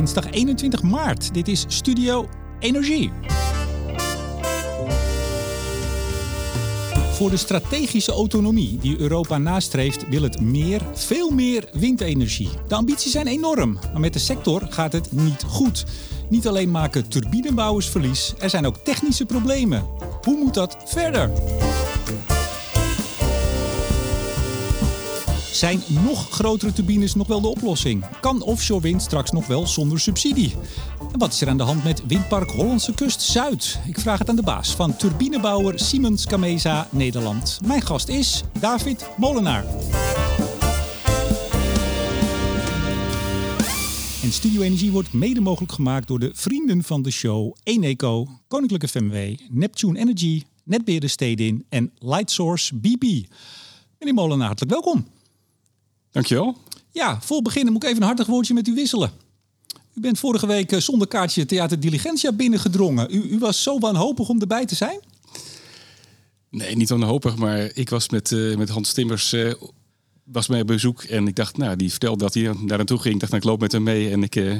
dinsdag 21 maart. Dit is Studio Energie. Voor de strategische autonomie die Europa nastreeft, wil het meer, veel meer windenergie. De ambities zijn enorm, maar met de sector gaat het niet goed. Niet alleen maken turbinebouwers verlies, er zijn ook technische problemen. Hoe moet dat verder? Zijn nog grotere turbines nog wel de oplossing? Kan offshore wind straks nog wel zonder subsidie? En wat is er aan de hand met windpark Hollandse Kust Zuid? Ik vraag het aan de baas van turbinebouwer Siemens Gamesa Nederland. Mijn gast is David Molenaar. En Studio Energie wordt mede mogelijk gemaakt door de vrienden van de show Eneco, Koninklijke FMW, Neptune Energy, Netbeheerder Stedin en Lightsource BP. Meneer Molenaar, hartelijk welkom. Dankjewel. Ja, voor beginnen moet ik even een hartig woordje met u wisselen. U bent vorige week eh, zonder kaartje Theater Diligentia binnengedrongen. U, u was zo wanhopig om erbij te zijn? Nee, niet wanhopig, maar ik was met, uh, met Hans Timmers uh, was bezoek. En ik dacht, nou, die vertelde dat hij daar naartoe ging. Ik dacht, nou, ik loop met hem mee en ik... Uh,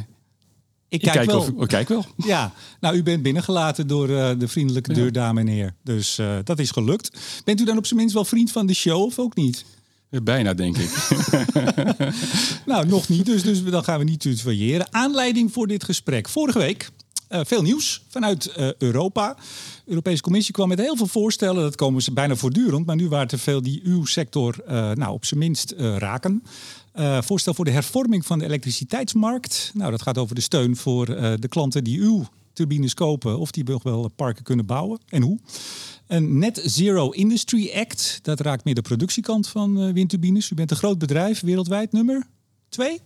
ik kijk, ik kijk, wel. Of, oh, kijk wel. Ja, nou, u bent binnengelaten door de vriendelijke deurdame en heer. Dus dat is gelukt. Bent u dan op zijn minst wel vriend van de show of ook niet? Bijna, denk ik. nou, nog niet, dus, dus dan gaan we niet tutoyeren. Aanleiding voor dit gesprek. Vorige week uh, veel nieuws vanuit uh, Europa. De Europese Commissie kwam met heel veel voorstellen. Dat komen ze bijna voortdurend. Maar nu waren er veel die uw sector uh, nou, op zijn minst raken. voorstel voor de hervorming van de elektriciteitsmarkt. Nou, dat gaat over de steun voor de klanten die uw turbines kopen. Of die nog wel parken kunnen bouwen en hoe. Een Net Zero Industry Act, dat raakt meer de productiekant van uh, windturbines. U bent een groot bedrijf, wereldwijd nummer twee?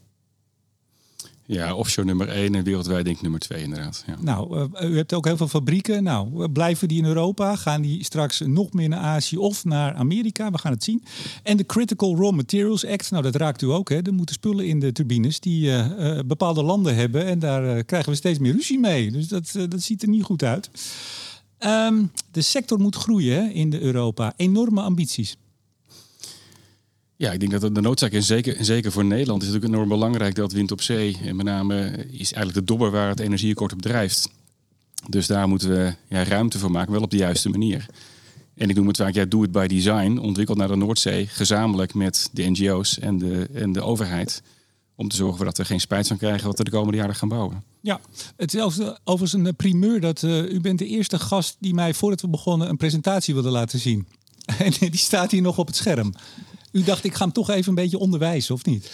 Ja, offshore nummer 1 en wereldwijd denk ik nummer 2 inderdaad. Ja. Nou, uh, u hebt ook heel veel fabrieken. Nou, blijven die in Europa? Gaan die straks nog meer naar Azië of naar Amerika? We gaan het zien. En de Critical Raw Materials Act, nou dat raakt u ook. Hè. Er moeten spullen in de turbines die uh, bepaalde landen hebben. En daar krijgen we steeds meer ruzie mee. Dus dat, dat ziet er niet goed uit. Um, de sector moet groeien in de Europa. Enorme ambities. Ja, ik denk dat de noodzaak is, zeker, zeker voor Nederland, is natuurlijk enorm belangrijk dat wind op zee, en met name is eigenlijk de dobber waar het energieakkoord op drijft. Dus daar moeten we ja, ruimte voor maken, wel op de juiste manier. En ik noem het vaak, ja, do it by design, ontwikkeld naar de Noordzee, gezamenlijk met de NGO's en de, en de overheid. Om te zorgen dat we geen spijt van krijgen wat we de komende jaren gaan bouwen. Ja, het is overigens een eh, primeur dat uh, u bent de eerste gast die mij voordat we begonnen een presentatie wilde laten zien. En die staat hier nog op het scherm. U dacht, ik ga hem toch even een beetje onderwijzen, of niet?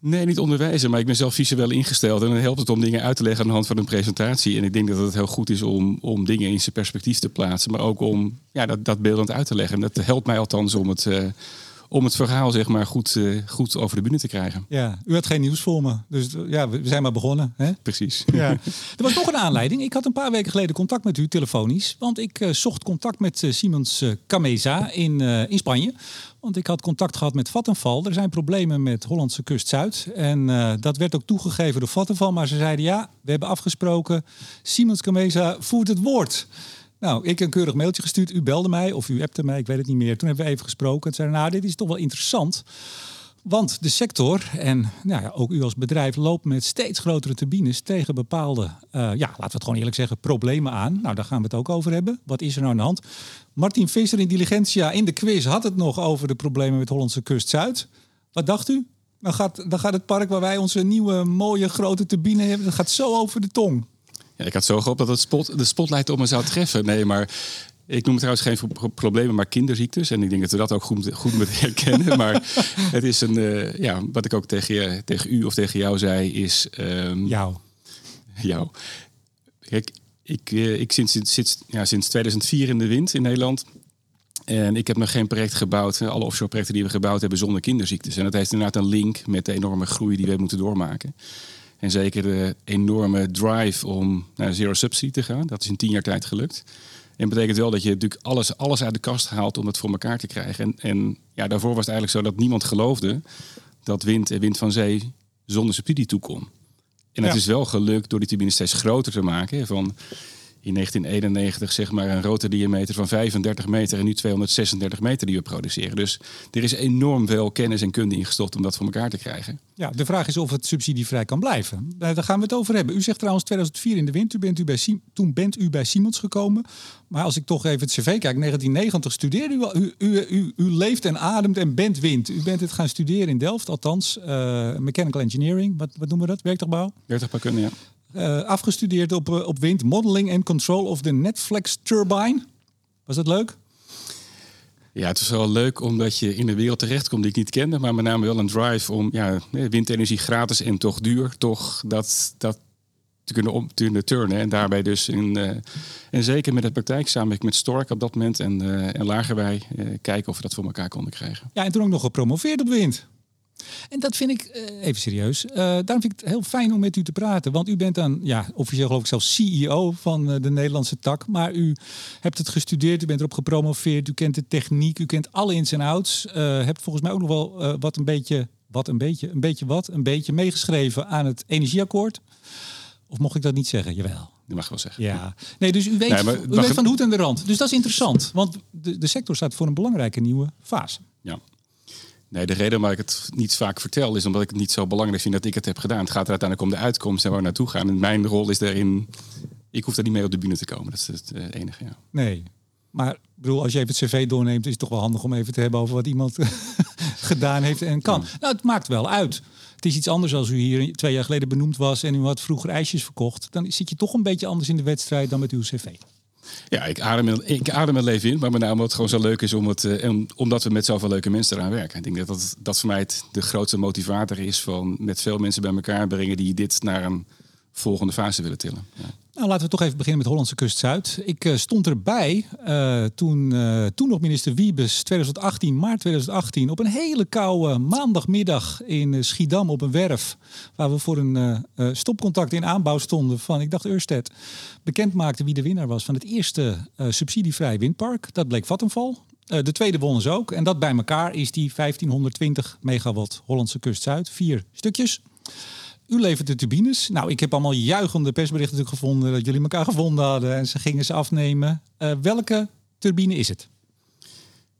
Nee, niet onderwijzen, maar ik ben zelf visueel ingesteld. En dan helpt het om dingen uit te leggen aan de hand van een presentatie. En ik denk dat het heel goed is om, om dingen in zijn perspectief te plaatsen. Maar ook om ja, dat, dat beeldend uit te leggen. En dat helpt mij althans om het... Uh, om het verhaal zeg maar, goed, uh, goed over de bühne te krijgen. Ja, u had geen nieuws voor me. Dus ja, we zijn maar begonnen. Hè? Precies. Ja. Er was nog een aanleiding. Ik had een paar weken geleden contact met u telefonisch. Want ik uh, zocht contact met Siemens Camesa in, in Spanje. Want ik had contact gehad met Vattenfall. Er zijn problemen met Hollandse kust Zuid. En dat werd ook toegegeven door Vattenfall. Maar ze zeiden ja, we hebben afgesproken. Siemens Camesa voert het woord. Nou, ik een keurig mailtje gestuurd. U belde mij of u appte mij, ik weet het niet meer. Toen hebben we even gesproken. En zeiden, nou, dit is toch wel interessant. Want de sector en nou ja, ook u als bedrijf loopt met steeds grotere turbines tegen bepaalde, uh, ja, laten we het gewoon eerlijk zeggen, problemen aan. Nou, daar gaan we het ook over hebben. Wat is er nou aan de hand? Martin Visser in Diligentia in de quiz had het nog over de problemen met Hollandse Kust Zuid. Wat dacht u? Dan gaat, gaat het park waar wij onze nieuwe mooie grote turbine hebben, dat gaat zo over de tong. Ja, ik had zo gehoopt dat het spot, de spotlight op me zou treffen. Nee, maar ik noem het trouwens geen problemen, maar kinderziektes. En ik denk dat we dat ook goed, goed moeten herkennen. maar het is een, uh, ja, wat ik ook tegen, je, tegen u of tegen jou zei, is. Um, jou. Jou. Kijk, ik, uh, ik sinds, sinds, ja, sinds 2004 in de wind in Nederland. En ik heb nog geen project gebouwd, alle offshore projecten die we gebouwd hebben, zonder kinderziektes. En dat heeft inderdaad een link met de enorme groei die we moeten doormaken. En zeker de enorme drive om naar zero subsidy te gaan. Dat is in tien jaar tijd gelukt. En dat betekent wel dat je natuurlijk alles, alles uit de kast haalt om het voor elkaar te krijgen. En, en ja, daarvoor was het eigenlijk zo dat niemand geloofde dat wind en wind van zee zonder subsidie toe kon. En het is wel gelukt door die turbines steeds groter te maken. Van in 1991 zeg maar een rotordiameter van 35 meter en nu 236 meter die we produceren. Dus er is enorm veel kennis en kunde ingestopt om dat voor elkaar te krijgen. Ja, de vraag is of het subsidievrij kan blijven. Eh, daar gaan we het over hebben. U zegt trouwens 2004 in de wind. U bent u bij toen bent u bij Siemens gekomen. Maar als ik toch even het cv kijk, 1990 studeerde u al. U, u, u, u leeft en ademt en bent wind. U bent het gaan studeren in Delft, althans uh, mechanical engineering. Wat, wat noemen we dat? Werktuigbouw? Werktuigbouwkunde, ja. Uh, afgestudeerd op, op wind, modeling en control of the Netflix turbine. Was dat leuk? Ja, het is wel leuk omdat je in een wereld terechtkomt die ik niet kende, maar met name wel een drive om ja, windenergie gratis en toch duur, toch dat, dat te kunnen, om, te kunnen turnen. En daarbij dus in, uh, en zeker met de praktijk samen met Stork op dat moment en, uh, en Lagerwij uh, kijken of we dat voor elkaar konden krijgen. Ja, en toen ook nog gepromoveerd op wind. En dat vind ik, uh, even serieus, uh, daarom vind ik het heel fijn om met u te praten. Want u bent dan, ja, officieel geloof ik zelfs CEO van uh, de Nederlandse tak. Maar u hebt het gestudeerd, u bent erop gepromoveerd, u kent de techniek, u kent alle ins en outs. hebt volgens mij ook nog wel wat een beetje, wat een beetje, een beetje wat, een beetje meegeschreven aan het energieakkoord. Of mocht ik dat niet zeggen? Jawel. Dat mag wel zeggen. Ja. Nee, dus u weet, nee, u weet van de hoed en de rand. Dus dat is interessant. Want de, de sector staat voor een belangrijke nieuwe fase. Ja. Nee, de reden waarom ik het niet vaak vertel is omdat ik het niet zo belangrijk vind dat ik het heb gedaan. Het gaat er uiteindelijk om de uitkomst en waar we naartoe gaan. En mijn rol is daarin, ik hoef daar niet mee op de bühne te komen. Dat is het uh, enige, ja. Nee, maar bedoel, als je even het cv doorneemt, is het toch wel handig om even te hebben over wat iemand gedaan heeft en kan. Nou, het maakt wel uit. Het is iets anders als u hier twee jaar geleden benoemd was en u had vroeger ijsjes verkocht. Dan zit je toch een beetje anders in de wedstrijd dan met uw cv. Ja, ik adem, ik adem het leven in, maar met name omdat het gewoon zo leuk is om het, uh, omdat we met zoveel leuke mensen eraan werken. Ik denk dat dat, dat voor mij de grootste motivator is van met veel mensen bij elkaar brengen die dit naar een volgende fase willen tillen. Nou, laten we toch even beginnen met Hollandse Kust Zuid. Ik uh, stond erbij uh, toen, uh, toen nog minister Wiebes 2018, maart 2018, op een hele koude maandagmiddag in Schiedam op een werf, waar we voor een stopcontact in aanbouw stonden van, ik dacht Ørsted, bekend maakte wie de winnaar was van het eerste subsidievrij windpark. Dat bleek Vattenval. de tweede wonnen ze ook. En dat bij elkaar is die 1520 megawatt Hollandse Kust Zuid. Vier stukjes. U levert de turbines. Nou, ik heb allemaal juichende persberichten natuurlijk gevonden dat jullie elkaar gevonden hadden en ze gingen ze afnemen. Uh, welke turbine is het?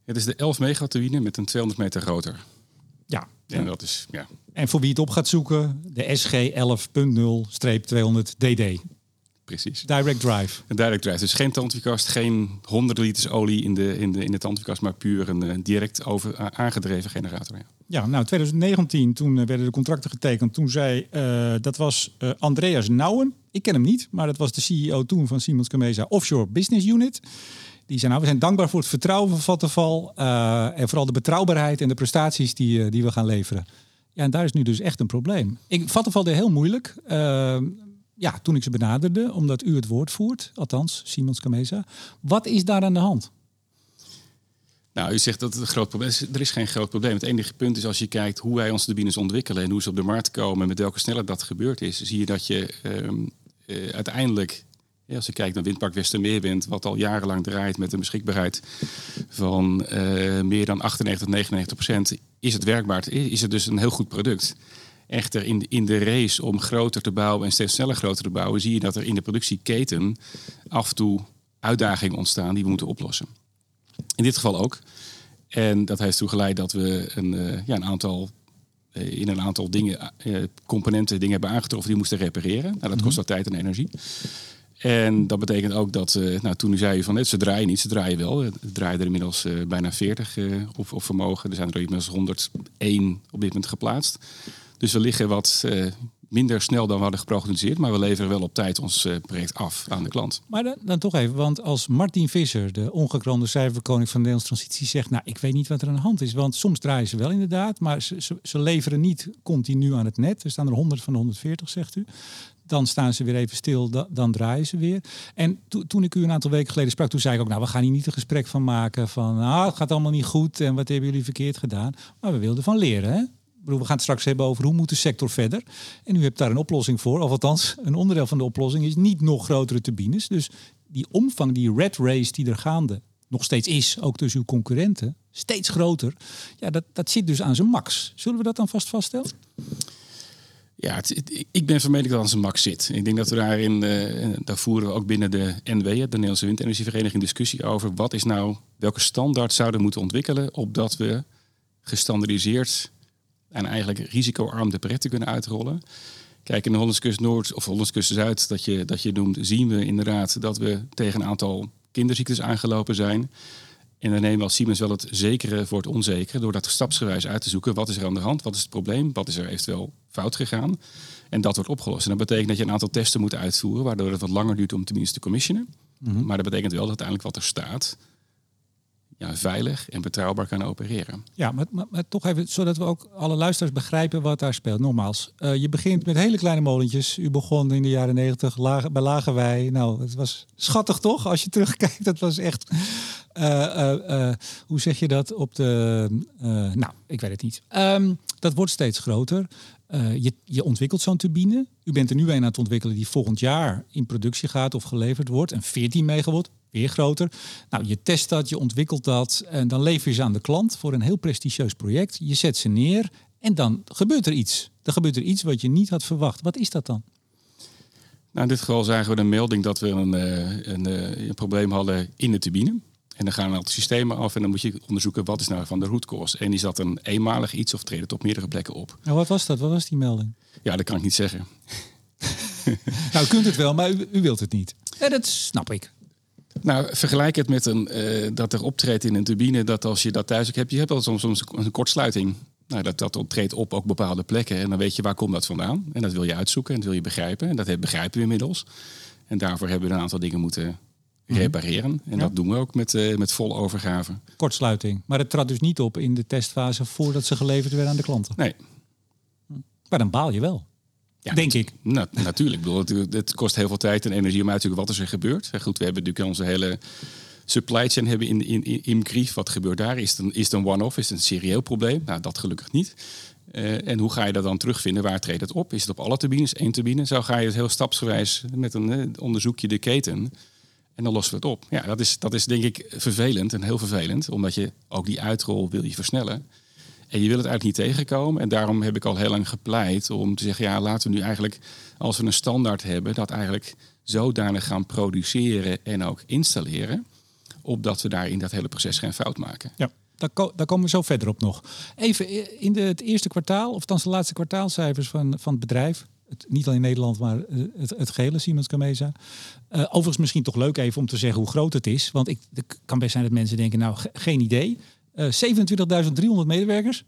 Het is de 11 megawatt turbine met een 200 meter rotor. Ja. En dat is ja. En voor wie het op gaat zoeken, de SG 11.0-200 DD. Precies. Direct drive. Een direct drive. Dus geen tandwielkast, geen honderden liters olie in de, in de, in de tandwielkast, maar puur een, een direct over, aangedreven generator. Ja. Ja, nou 2019, toen werden de contracten getekend. Toen zei, uh, dat was uh, Andreas Nouwen. Ik ken hem niet, maar dat was de CEO toen van Siemens Gamesa Offshore Business Unit. Die zei, nou, we zijn dankbaar voor het vertrouwen van Vattenfall. Uh, en vooral de betrouwbaarheid en de prestaties die, die we gaan leveren. Ja, en daar is nu dus echt een probleem. Ik, Vattenfall deed heel moeilijk. ja, toen ik ze benaderde, omdat u het woord voert. Althans, Siemens Gamesa. Wat is daar aan de hand? Nou, u zegt dat het een groot probleem is. Er is geen groot probleem. Het enige punt is als je kijkt hoe wij onze turbines ontwikkelen en hoe ze op de markt komen en met welke snelheid dat gebeurd is, zie je dat je um, uh, uiteindelijk, als je kijkt naar Windpark Westermeerwind, wat al jarenlang draait met een beschikbaarheid van uh, meer dan 98, 99 procent, is het werkbaar. Is het dus een heel goed product. Echter, in, in de race om groter te bouwen en steeds sneller groter te bouwen, zie je dat er in de productieketen af en toe uitdagingen ontstaan die we moeten oplossen. In dit geval ook. En dat heeft ertoe geleid dat we een, uh, ja, een aantal, uh, in een aantal dingen, uh, componenten, dingen hebben aangetroffen die moesten repareren. Nou, dat kost wat tijd en energie. En dat betekent ook dat, nou, toen u zei van ze draaien niet, ze draaien wel. Er draaien er inmiddels bijna 40 op, op vermogen. Er zijn er inmiddels 101 op dit moment geplaatst. Dus we liggen wat minder snel dan we hadden geprognosticeerd, maar we leveren wel op tijd ons uh, project af aan de klant. Maar dan, dan, toch even, want als Martin Visser, de ongekroonde cijferkoning van de Nederlandse transitie, zegt, nou, ik weet niet wat er aan de hand is, want soms draaien ze wel inderdaad, maar ze, ze, leveren niet continu aan het net. Er staan er 100 van de 140, zegt u. Dan staan ze weer even stil, dan, draaien ze weer. En to, toen ik u een aantal weken geleden sprak, toen zei ik ook, nou, we gaan hier niet een gesprek van maken van, nou, het gaat allemaal niet goed en wat hebben jullie verkeerd gedaan. Maar we wilden van leren, hè? We gaan het straks hebben over hoe moet de sector verder. En u hebt daar een oplossing voor. Of althans, een onderdeel van de oplossing is niet nog grotere turbines. Dus die omvang, die red race die er gaande nog steeds is, ook tussen uw concurrenten, steeds groter. Ja, dat, dat zit dus aan zijn max. Zullen we dat dan vast vaststellen? Ja, het, ik ben van mening dat als een max zit. Ik denk dat we daarin, uh, daar voeren we ook binnen de NW, de Nederlandse Windenergievereniging, discussie over wat is nou, welke standaard zouden we moeten ontwikkelen, opdat we gestandardiseerd en eigenlijk risicoarm de projecten kunnen uitrollen. Kijk, in de Hollandse kust Noord of Hollandse kust Zuid, dat je, dat je noemt, zien we inderdaad dat we tegen een aantal kinderziektes aangelopen zijn. En dan nemen we als Siemens wel het zekere voor het onzekere. Door dat stapsgewijs uit te zoeken. Wat is er aan de hand? Wat is het probleem? Wat is er eventueel fout gegaan? En dat wordt opgelost. En dat betekent dat je een aantal testen moet uitvoeren. Waardoor het wat langer duurt om tenminste te commissionen. Mhm. Maar dat betekent wel dat uiteindelijk wat er staat. Ja, veilig en betrouwbaar kan opereren. Ja, maar, maar, toch even, zodat we ook alle luisteraars begrijpen wat daar speelt. Nogmaals, uh, je begint met hele kleine molentjes. U begon in de jaren negentig bij Lagerwij. Nou, het was schattig toch? Als je terugkijkt, dat was echt eh, eh, hoe zeg je dat op de. nou, ik weet het niet. Ehm, dat wordt steeds groter. Je, je ontwikkelt zo'n turbine. U bent er nu een aan het ontwikkelen die volgend jaar in productie gaat of geleverd wordt. En 14 megawatt, weer groter. Nou, je test dat, je ontwikkelt dat en dan lever je ze aan de klant voor een heel prestigieus project. Je zet ze neer en dan gebeurt er iets. Dan gebeurt er iets wat je niet had verwacht. Wat is dat dan? Nou, in dit geval zagen we een melding dat we een, een, een probleem hadden in de turbine. En dan gaan we het systemen af en dan moet je onderzoeken wat is nou van de root cause. En is dat een eenmalig iets of treedt het op meerdere plekken op? Nou, wat was dat? Wat was die melding? Ja, dat kan ik niet zeggen. nou, u kunt het wel, maar u, u wilt het niet. Ja, dat snap ik. Nou, vergelijk het met een, uh, dat er optreedt in een turbine, dat als je dat thuis ook hebt, je hebt al soms, soms een kortsluiting. Nou, dat, dat treedt op ook bepaalde plekken en dan weet je waar komt dat vandaan. En dat wil je uitzoeken en dat wil je begrijpen. En dat begrijpen we inmiddels. En daarvoor hebben we een aantal dingen moeten. Repareren. En dat doen we ook met, uh, met volle overgave. Kortsluiting. Maar het trad dus niet op in de testfase voordat ze geleverd werden aan de klanten. Nee. Maar dan baal je wel. Ja, denk ik. natuurlijk. Ik bedoel, het, kost heel veel tijd en energie om uit te wat is er gebeurd. Goed, we hebben natuurlijk onze hele supply chain hebben in, in, in IMCRIEF. Wat gebeurt daar? Is het een, is het een one-off? Is het een serieel probleem? Nou, dat gelukkig niet. Uh, en hoe ga je dat dan terugvinden? Waar treedt het op? Is het op alle turbines, één turbine? Zo ga je het heel stapsgewijs met een uh, onderzoekje de keten en dan lossen we het op. Ja, dat is, dat is denk ik vervelend en heel vervelend. Omdat je ook die uitrol wil je versnellen. En je wil het eigenlijk niet tegenkomen. En daarom heb ik al heel lang gepleit om te zeggen... ja, laten we nu eigenlijk, als we een standaard hebben... dat eigenlijk zodanig gaan produceren en ook installeren... opdat we daar in dat hele proces geen fout maken. Ja. Daar, daar, komen we zo verder op nog. Even in de, het eerste kwartaal, of dan de laatste kwartaalcijfers van, van het bedrijf. Niet alleen Nederland, maar het, het gehele Siemens Gamesa. Uh, overigens misschien toch leuk even om te zeggen hoe groot het is. Want ik, kan best zijn dat mensen denken, nou geen idee. Uh, eh, 27.300 medewerkers.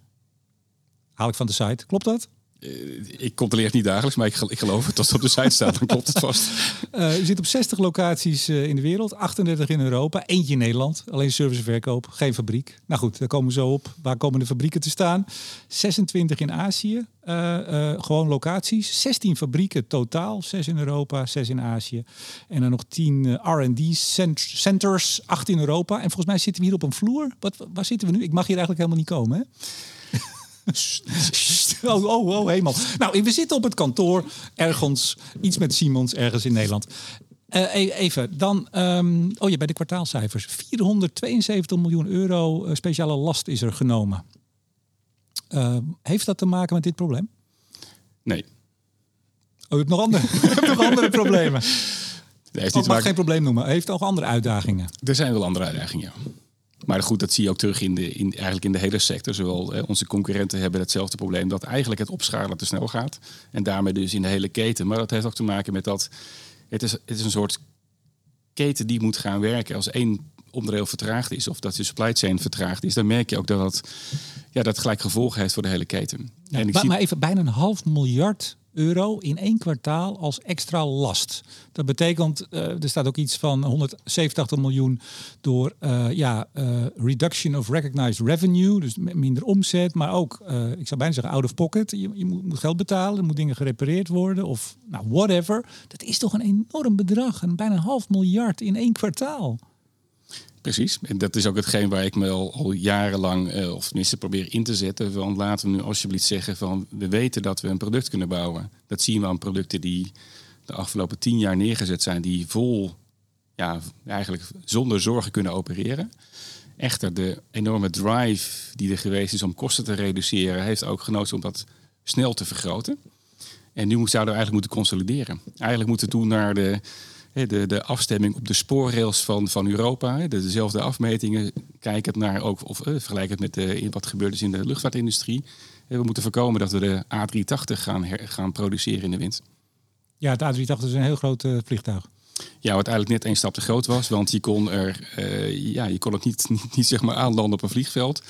Haal ik van de site. Klopt dat? Uh, ik controleer het niet dagelijks, maar ik, geloof het. Als op de site staat, dan klopt het vast. Uh, u zit op 60 locaties uh, in de wereld, 38 in Europa, eentje in Nederland. Alleen serviceverkoop, geen fabriek. Nou goed, daar komen we zo op. Waar komen de fabrieken te staan? 26 in Azië, gewoon locaties. 16 fabrieken totaal, 6 in Europa, 6 in Azië. En dan nog 10 R&D centers, 8 in Europa. En volgens mij zitten we hier op een vloer. Wat, waar zitten we nu? Ik mag hier eigenlijk helemaal niet komen, hè? Oh, oh, oh, helemaal. Nou, we zitten op het kantoor ergens, iets met Simons, ergens in Nederland. Uh, even, dan, um, oh ja, bij de kwartaalcijfers. 472 miljoen euro uh, speciale last is er genomen. Uh, heeft dat te maken met dit probleem? Nee. Oh, je hebt nog andere, nog andere problemen. Nee, heeft oh, mag geen probleem noemen. Heeft ook andere uitdagingen? Er zijn wel andere uitdagingen. Maar goed, dat zie je ook terug in de, in, eigenlijk in de hele sector. Zowel eh, onze concurrenten hebben hetzelfde probleem dat eigenlijk het opschalen te snel gaat. En daarmee dus in de hele keten. Maar dat heeft ook te maken met dat het is, het is een soort keten die moet gaan werken. Als één onderdeel vertraagd is of dat de supply chain vertraagd is, dan merk je ook dat dat, ja, dat gelijk gevolgen heeft voor de hele keten. en ik maar, zie... maar even bijna een half miljard euro in één kwartaal als extra last. Dat betekent, uh, er staat ook iets van 187 miljoen door uh, ja, uh, reduction of recognized revenue, dus minder omzet, maar ook, ik zou bijna zeggen, out of pocket. Je, je moet, moet, geld betalen, er moet dingen gerepareerd worden of nou, whatever. Dat is toch een enorm bedrag, een bijna een half miljard in één kwartaal. Precies. En dat is ook hetgeen waar ik me al, al jarenlang, uh, of tenminste probeer in te zetten. Van laten we nu alsjeblieft zeggen van we weten dat we een product kunnen bouwen. Dat zien we aan producten die de afgelopen tien jaar neergezet zijn, die vol, ja, eigenlijk zonder zorgen kunnen opereren. Echter, de enorme drive die er geweest is om kosten te reduceren, heeft ook genoten om dat snel te vergroten. En nu zouden we eigenlijk moeten consolideren. Eigenlijk moeten we doen naar de, de, de afstemming op de spoorrails van, van Europa. dezelfde afmetingen. Kijkend naar ook, of uh, vergelijkend met de, wat gebeurt is in de luchtvaartindustrie. We moeten voorkomen dat we de A380 gaan, gaan produceren in de wind. Ja, het A380 is een heel groot uh, vliegtuig. Ja, wat eigenlijk net één stap te groot was. Want je kon, er, uh, ja, je kon het niet, niet, niet, zeg maar aanlanden op een vliegveld.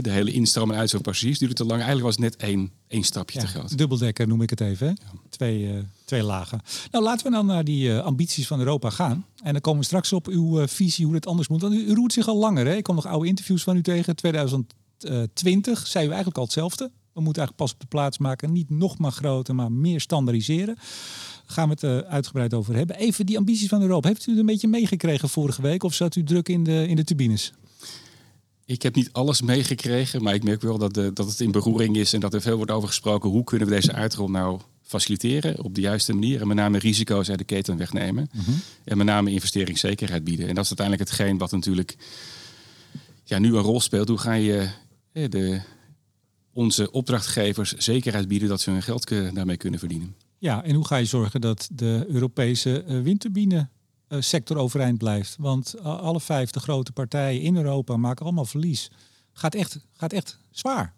De hele instroom en uitstroom passagiers duurde te lang. Eigenlijk was het net één, één stapje te groot. Dubbeldekker noem ik het even. Hè? Twee, uh, twee lagen. Nou, laten we dan naar die uh, ambities van Europa gaan. En dan komen we straks op uw uh, visie hoe het anders moet. Want u, u roert zich al langer. Hè? Ik kom nog oude interviews van u tegen. 2020 zei u eigenlijk al hetzelfde. We moeten eigenlijk pas op de plaats maken. Niet nog maar groter, maar meer standaardiseren gaan we het uitgebreid over hebben. Even die ambities van Europa. Heeft u het een beetje meegekregen vorige week? Of zat u druk in de, in de turbines? Ik heb niet alles meegekregen, maar ik merk wel dat, de, dat het in beroering is en dat er veel wordt over gesproken. Hoe kunnen we deze uitrol nou faciliteren op de juiste manier? En met name risico's uit de keten wegnemen. Mm -hmm. En met name investeringszekerheid bieden. En dat is uiteindelijk hetgeen wat natuurlijk ja, nu een rol speelt. Hoe ga je de, onze opdrachtgevers zekerheid bieden dat ze hun geld daarmee kunnen verdienen? Ja, en hoe ga je zorgen dat de Europese windturbine sector overeind blijft. Want alle vijf de grote partijen in Europa maken allemaal verlies. Gaat echt, gaat echt zwaar.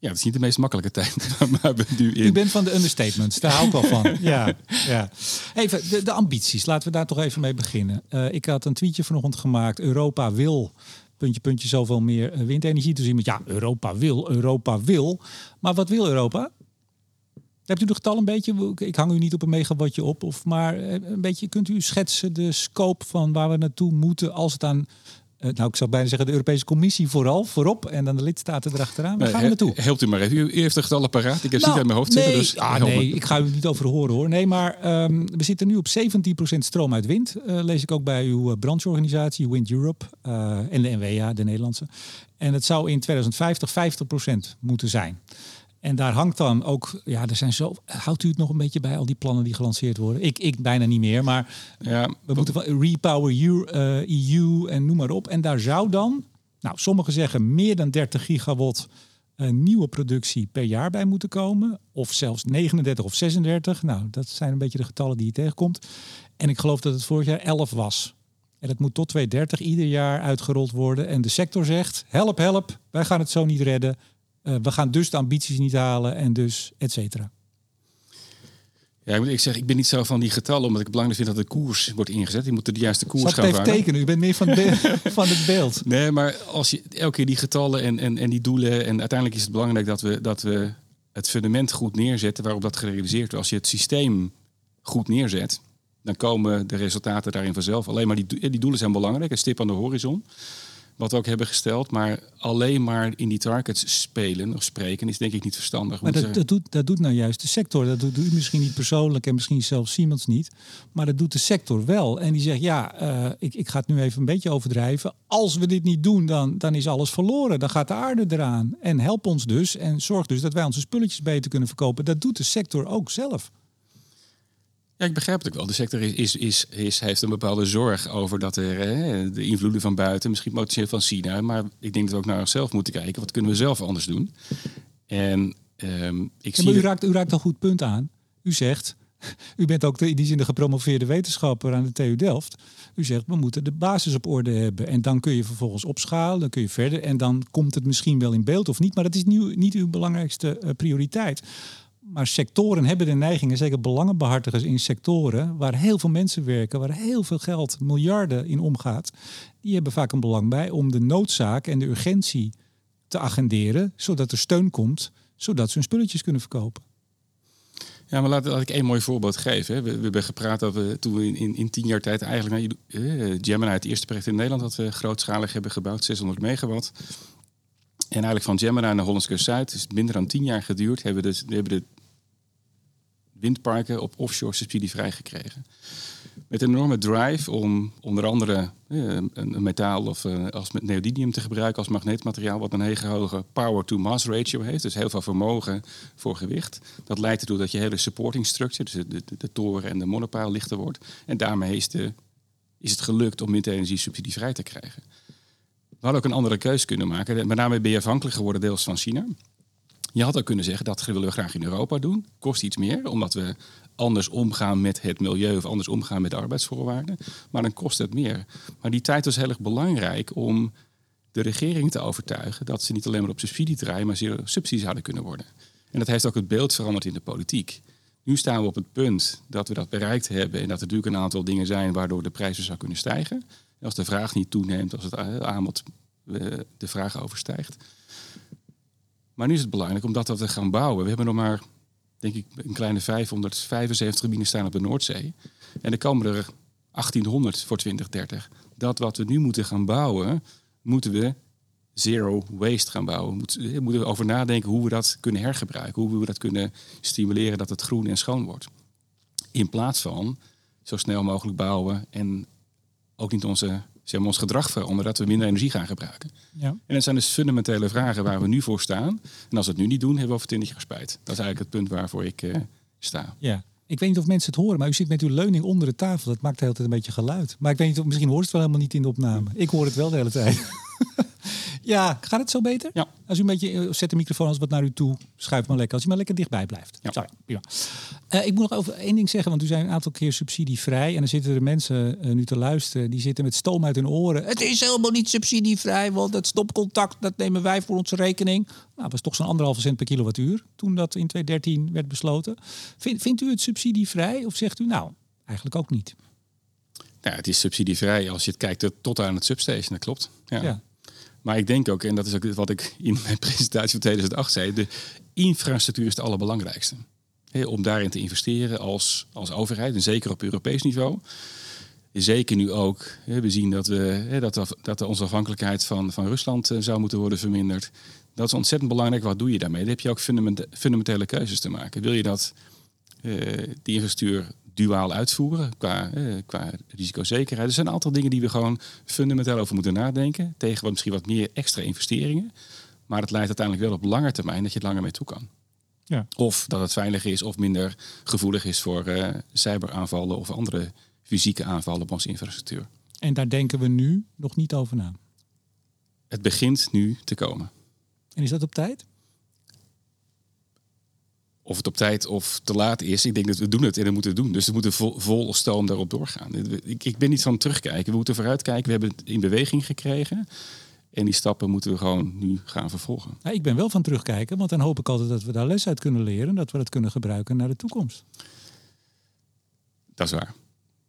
Ja, het is niet de meest makkelijke tijd. maar we nu in. U bent van de understatements, daar hou ik wel van. ja, ja. Even de, de ambities, laten we daar toch even mee beginnen. Uh, ik had een tweetje vanochtend gemaakt. Europa wil puntje, puntje, zoveel meer windenergie. Dus iemand, ja, Europa wil, Europa wil. Maar wat wil Europa? Hebt u de getal een beetje? Ik hang u niet op een megawattje op, of maar een beetje kunt u schetsen de scope van waar we naartoe moeten als het aan nou, ik zou bijna zeggen de Europese Commissie vooral, voorop en dan de lidstaten erachteraan. Waar gaan we naartoe? Helpt u maar even. U heeft de getallen paraat. Ik heb nou, niet uit mijn hoofd nee, zitten. Dus ah, nee, ik ga u niet over horen hoor. Nee, maar um, we zitten nu op 17% stroom uit wind. Uh, lees ik ook bij uw brancheorganisatie Wind Europe uh, en de NWA, de Nederlandse. En het zou in 2050 50% moeten zijn. En daar hangt dan ook, ja, er zijn zo. Houdt u het nog een beetje bij al die plannen die gelanceerd worden? Ik, ik bijna niet meer, maar ja, we moeten van Repower EU, uh, EU en noem maar op. En daar zou dan, nou, sommigen zeggen meer dan 30 gigawatt uh, nieuwe productie per jaar bij moeten komen. Of zelfs 39 of 36. Nou, dat zijn een beetje de getallen die je tegenkomt. En ik geloof dat het vorig jaar 11 was. En dat moet tot 2030 ieder jaar uitgerold worden. En de sector zegt: help, help, wij gaan het zo niet redden. Uh, we gaan dus de ambities niet halen en dus et cetera. Ja, ik moet ik zeg, ik ben niet zo van die getallen, omdat ik belangrijk vind dat de koers wordt ingezet. Je moet de juiste koers Zal gaan even tekenen? U bent meer van, van het beeld. Nee, maar als je elke keer die getallen en, en, en die doelen... en uiteindelijk is het belangrijk dat we, dat we het fundament goed neerzetten waarop dat gerealiseerd wordt. Als je het systeem goed neerzet, dan komen de resultaten daarin vanzelf. Alleen maar die, die doelen zijn belangrijk, een stip aan de horizon wat we ook hebben gesteld. Maar alleen maar in die targets spelen of spreken is denk ik niet verstandig. Maar dat, dat, doet, dat doet nou juist de sector. Dat doet u misschien niet persoonlijk en misschien zelfs Siemens niet. Maar dat doet de sector wel. En die zegt, ja, uh, ik, ik ga het nu even een beetje overdrijven. Als we dit niet doen, dan, dan is alles verloren. Dan gaat de aarde eraan. En help ons dus en zorg dus dat wij onze spulletjes beter kunnen verkopen. Dat doet de sector ook zelf. Ja, ik begrijp het ook wel. De sector is, is, is, is heeft een bepaalde zorg over dat er hè, de invloeden van buiten, misschien potentieel van China. Maar ik denk dat we ook naar onszelf moeten kijken. Wat kunnen we zelf anders doen? En um, ik ja, zie. u, raakt, u raakt een goed punt aan. U zegt. U bent ook in die zin de gepromoveerde wetenschapper aan de TU Delft. U zegt, we moeten de basis op orde hebben. En dan kun je vervolgens opschalen, dan kun je verder. En dan komt het misschien wel in beeld of niet. Maar dat is nu niet uw belangrijkste uh, prioriteit. Maar sectoren hebben de neigingen, zeker belangenbehartigers in sectoren waar heel veel mensen werken, waar heel veel geld, miljarden in omgaat, die hebben vaak een belang bij om de noodzaak en de urgentie te agenderen, zodat er steun komt, zodat ze hun spulletjes kunnen verkopen. Ja, maar laat, ik één mooi voorbeeld geven. We, hebben gepraat dat we toen in, in, in tien jaar tijd eigenlijk uh, Gemini, het eerste project in Nederland dat we grootschalig hebben gebouwd, 600 megawatt. En eigenlijk van Gemini naar Hollands Kust Zuid is minder dan tien jaar geduurd. Hebben we hebben de windparken op offshore subsidie vrijgekregen. Met een enorme drive om onder andere eh, een, metaal of uh, als met neodymium te gebruiken als magneetmateriaal, wat een hele hoge power-to-mass ratio heeft. Dus heel veel vermogen voor gewicht. Dat leidt ertoe dat je hele supporting structure, dus de, de, de toren en de monopaal lichter wordt. En daarmee is, de, is het gelukt om windenergie subsidie vrij te krijgen. We hadden ook een andere keuze kunnen maken. Met name ben je afhankelijk geworden deels van China. Je had ook kunnen zeggen dat willen we graag in Europa doen. Kost iets meer, omdat we anders omgaan met het milieu of anders omgaan met de arbeidsvoorwaarden. Maar dan kost het meer. Maar die tijd was heel erg belangrijk om de regering te overtuigen dat ze niet alleen maar op subsidie draaien, maar zero subsidie zouden kunnen worden. En dat heeft ook het beeld veranderd in de politiek. Nu staan we op het punt dat we dat bereikt hebben en dat er natuurlijk een aantal dingen zijn waardoor de prijzen zou kunnen stijgen. Als de vraag niet toeneemt, als het aanbod eh, de vraag overstijgt. Maar nu is het belangrijk om dat te gaan bouwen. We hebben nog maar, denk ik, een kleine 575 gebieden staan op de Noordzee. En er komen er 1800 voor 2030. Dat wat we nu moeten gaan bouwen, moeten we zero waste gaan bouwen. Moeten, moeten we over nadenken hoe we dat kunnen hergebruiken. Hoe we dat kunnen stimuleren dat het groen en schoon wordt. In plaats van zo snel mogelijk bouwen en ook niet onze, zeg maar, ons gedrag veranderen, dat we minder energie gaan gebruiken. Ja. En dat zijn dus fundamentele vragen waar we nu voor staan. En als we het nu niet doen, hebben we over twintig jaar spijt. Dat is eigenlijk het punt waarvoor ik uh, sta. Ja. Ik weet niet of mensen het horen, maar u zit met uw leuning onder de tafel. Dat maakt de hele tijd een beetje geluid. Maar ik weet niet, of misschien hoort het wel helemaal niet in de opname. Ik hoor het wel de hele tijd. Ja, gaat het zo beter? Ja. Als u een beetje eh, zet de microfoon als wat naar u toe, schuif maar lekker. Als u maar lekker dichtbij blijft. Ja. Sorry, prima. Uh, ik moet nog over één ding zeggen, want u zijn een aantal keer subsidievrij. En dan zitten er mensen uh, nu te luisteren, die zitten met stoom uit hun oren. Het is helemaal niet subsidievrij, want het stopcontact, dat nemen wij voor onze rekening. Nou, dat was toch zo'n anderhalve cent per kilowattuur toen dat in 2013 werd besloten. Vind, vindt u het subsidievrij of zegt u nou, eigenlijk ook niet? Nou, het is subsidievrij als je het kijkt tot aan het substation, dat klopt. ja. ja. Maar ik denk ook, en dat is ook wat ik in mijn presentatie van 2008 zei, de infrastructuur is het allerbelangrijkste. om daarin te investeren als, als overheid, en zeker op Europees niveau. Zeker nu ook, we zien dat, we, dat, dat onze afhankelijkheid van, van Rusland eh, zou moeten worden verminderd. Dat is ontzettend belangrijk. Wat doe je daarmee? Dan heb je ook fundamentele keuzes te maken. Wil je dat uh, die infrastructuur duaal uitvoeren qua, eh, qua risicozekerheid. Er zijn een aantal dingen die we gewoon fundamenteel over moeten nadenken. Tegen wat, misschien wat meer extra investeringen. Maar het leidt uiteindelijk wel op lange termijn dat je het langer mee toe kan. Ja. Of dat het veiliger is of minder gevoelig is voor uh, cyberaanvallen of andere fysieke aanvallen op onze infrastructuur. En daar denken we nu nog niet over na. Het begint nu te komen. En is dat op tijd? Of het op tijd of te laat is. Ik denk dat we doen het en we moeten het doen. Dus we moeten vol, vol stoom daarop doorgaan. Ik, ik ben niet van terugkijken. We moeten vooruitkijken. We hebben het in beweging gekregen. En die stappen moeten we gewoon nu gaan vervolgen. Ja, ik ben wel van terugkijken, want dan hoop ik altijd dat we daar les uit kunnen leren. Dat we dat kunnen gebruiken naar de toekomst. Dat is waar.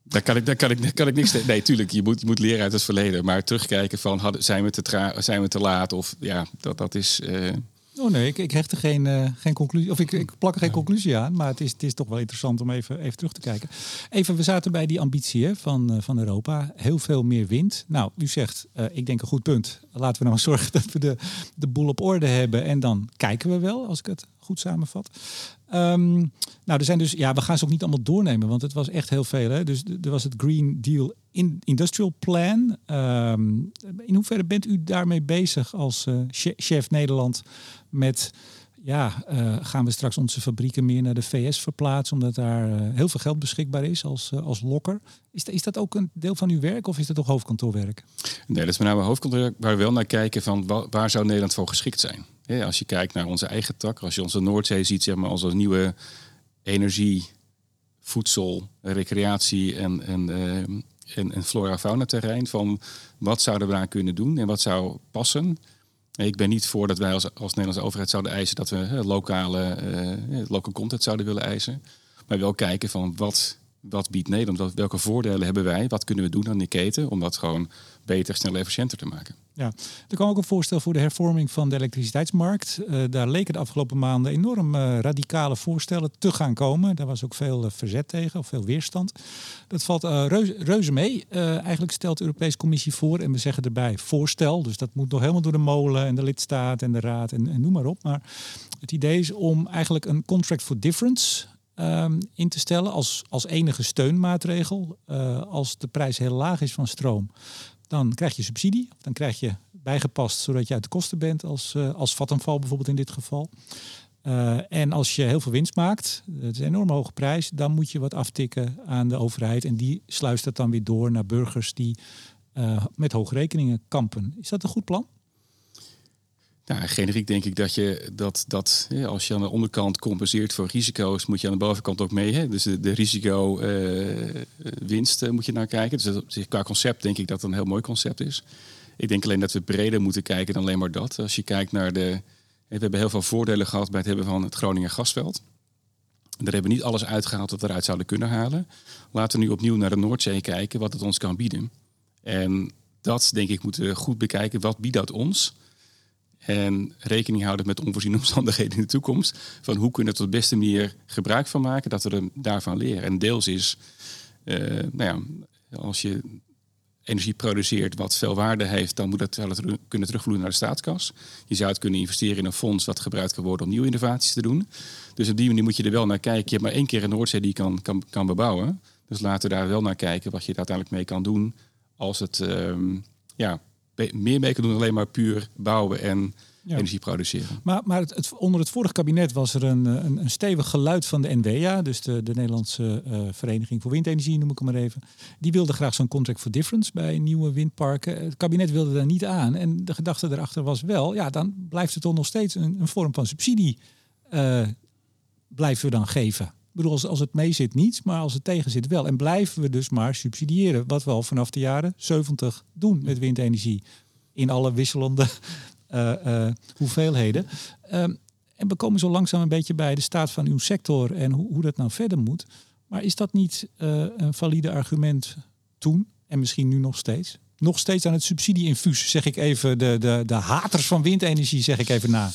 Daar kan ik, daar kan ik, daar kan ik niks. Nee, tuurlijk, je moet, je moet leren uit het verleden. Maar terugkijken van hadden, zijn, we te tra zijn we te laat? Of ja, dat, dat is. Uh, Oh nee, ik, ik hecht er geen, uh, geen conclusie. Of ik, ik plak er geen conclusie aan. Maar het is, het is toch wel interessant om even, even terug te kijken. Even, we zaten bij die ambitie hè, van, uh, van Europa. Heel veel meer wind. Nou, u zegt, uh, ik denk een goed punt. Laten we nou zorgen dat we de, de boel op orde hebben. En dan kijken we wel, als ik het goed samenvat. Um, nou, er zijn dus, ja, we gaan ze ook niet allemaal doornemen, want het was echt heel veel. Hè? Dus er was het Green Deal in Industrial Plan. Um, in hoeverre bent u daarmee bezig als uh, chef Nederland met ja, uh, gaan we straks onze fabrieken meer naar de VS verplaatsen, omdat daar uh, heel veel geld beschikbaar is als, als lokker. Is, is dat ook een deel van uw werk of is dat toch hoofdkantoorwerk? Nee, dat is met name hoofdkantoorwerk, waar we wel naar kijken van waar zou Nederland voor geschikt zijn. Als je kijkt naar onze eigen tak, als je onze Noordzee ziet, zeg maar, als een nieuwe energie, voedsel, recreatie en, en, en, en flora-fauna terrein, van wat zouden we daar kunnen doen en wat zou passen. Ik ben niet voor dat wij als, als Nederlandse overheid zouden eisen dat we lokale, uh, local content zouden willen eisen. Maar wel kijken van wat, wat biedt Nederland, welke voordelen hebben wij, wat kunnen we doen aan die keten om dat gewoon beter, sneller, efficiënter te maken. Ja, er kwam ook een voorstel voor de hervorming van de elektriciteitsmarkt. Uh, daar leken de afgelopen maanden enorm uh, radicale voorstellen te gaan komen. Daar was ook veel uh, verzet tegen, of veel weerstand. Dat valt reuze, reuze, mee. eigenlijk stelt de Europese Commissie voor, en we zeggen erbij voorstel. Dus dat moet nog helemaal door de molen en de lidstaat en de raad en, en noem maar op. Maar het idee is om eigenlijk een contract for difference um, in te stellen als, als enige steunmaatregel. als de prijs heel laag is van stroom, dan krijg je subsidie. Dan krijg je bijgepast zodat je uit de kosten bent als, uh, als Vattenval bijvoorbeeld in dit geval. Uh, en als je heel veel winst maakt, het is een enorm hoge prijs, dan moet je wat aftikken aan de overheid. En die sluist dat dan weer door naar burgers die uh, met hoge rekeningen kampen. Is dat een goed plan? Nou, generiek denk ik dat je dat, dat als je aan de onderkant compenseert voor risico's, moet je aan de bovenkant ook mee. Hè? Dus de, de risico-winst uh, moet je naar kijken. Dus qua concept denk ik dat het een heel mooi concept is. Ik denk alleen dat we breder moeten kijken dan alleen maar dat. Als je kijkt naar de. We hebben heel veel voordelen gehad bij het hebben van het Groningen gasveld. Daar hebben we niet alles uitgehaald wat we eruit zouden kunnen halen. Laten we nu opnieuw naar de Noordzee kijken, wat het ons kan bieden. En dat denk ik moeten we goed bekijken. Wat biedt dat ons? En rekening houden met onvoorziene omstandigheden in de toekomst. Van hoe kunnen we er op de beste manier gebruik van maken, dat we er daarvan leren. En deels is, uh, nou ja, als je energie produceert wat veel waarde heeft, dan moet dat kunnen terugvloeien naar de staatskas. Je zou het kunnen investeren in een fonds wat gebruikt kan worden om nieuwe innovaties te doen. Dus op die manier moet je er wel naar kijken. Je hebt maar één keer een Noordzee die je kan, kan, kan bebouwen. Dus laten we daar wel naar kijken wat je er uiteindelijk mee kan doen als het um, ja, meer mee kan doen dan alleen maar puur bouwen en energie produceren. Maar, maar het, onder het vorige kabinet was er een, een, een, stevig geluid van de NVA, dus de, de Nederlandse uh, Vereniging voor Windenergie, noem ik hem maar even. Die wilde graag zo'n contract for difference bij nieuwe windparken. Het kabinet wilde daar niet aan. En de gedachte erachter was wel, ja, dan blijft het toch nog steeds een, een vorm van subsidie uh, blijven we dan geven. Bedoel, als, als het mee zit niet, maar als het tegen zit wel. En blijven we dus maar subsidiëren, wat we al vanaf de jaren 70 doen met windenergie. In alle wisselende uh, hoeveelheden. Um, en we komen zo langzaam een beetje bij de staat van uw sector en hoe, hoe dat nou verder moet. Maar is dat niet uh, een valide argument toen en misschien nu nog steeds? Nog steeds aan het subsidie-infuus, zeg ik even, de, de, de haters van windenergie, zeg ik even na.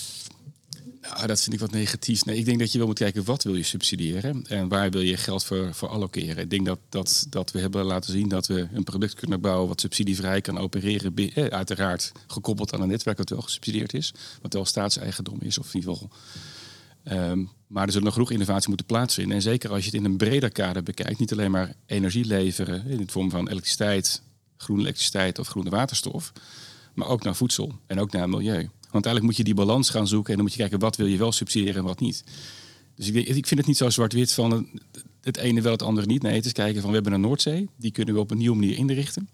Nou, dat vind ik wat negatief. Nee, ik denk dat je wel moet kijken wat wil je subsidiëren en waar wil je geld voor, voor allokeren. Ik denk dat, dat, dat we hebben laten zien dat we een product kunnen bouwen wat subsidievrij kan opereren. Eh, uiteraard gekoppeld aan een netwerk dat wel gesubsidieerd is, wat wel staatseigendom is of in ieder geval. Um, maar er zullen nog genoeg innovatie moeten plaatsvinden. En zeker als je het in een breder kader bekijkt, niet alleen maar energie leveren in de vorm van elektriciteit, groene elektriciteit of groene waterstof, maar ook naar voedsel en ook naar milieu. Want eigenlijk moet je die balans gaan zoeken en dan moet je kijken wat wil je wel subsidiëren en wat niet. Dus ik, ik vind het niet zo zwart-wit van het ene wel, het andere niet. Nee, het is kijken van we hebben een Noordzee, die kunnen we op een nieuwe manier inrichten.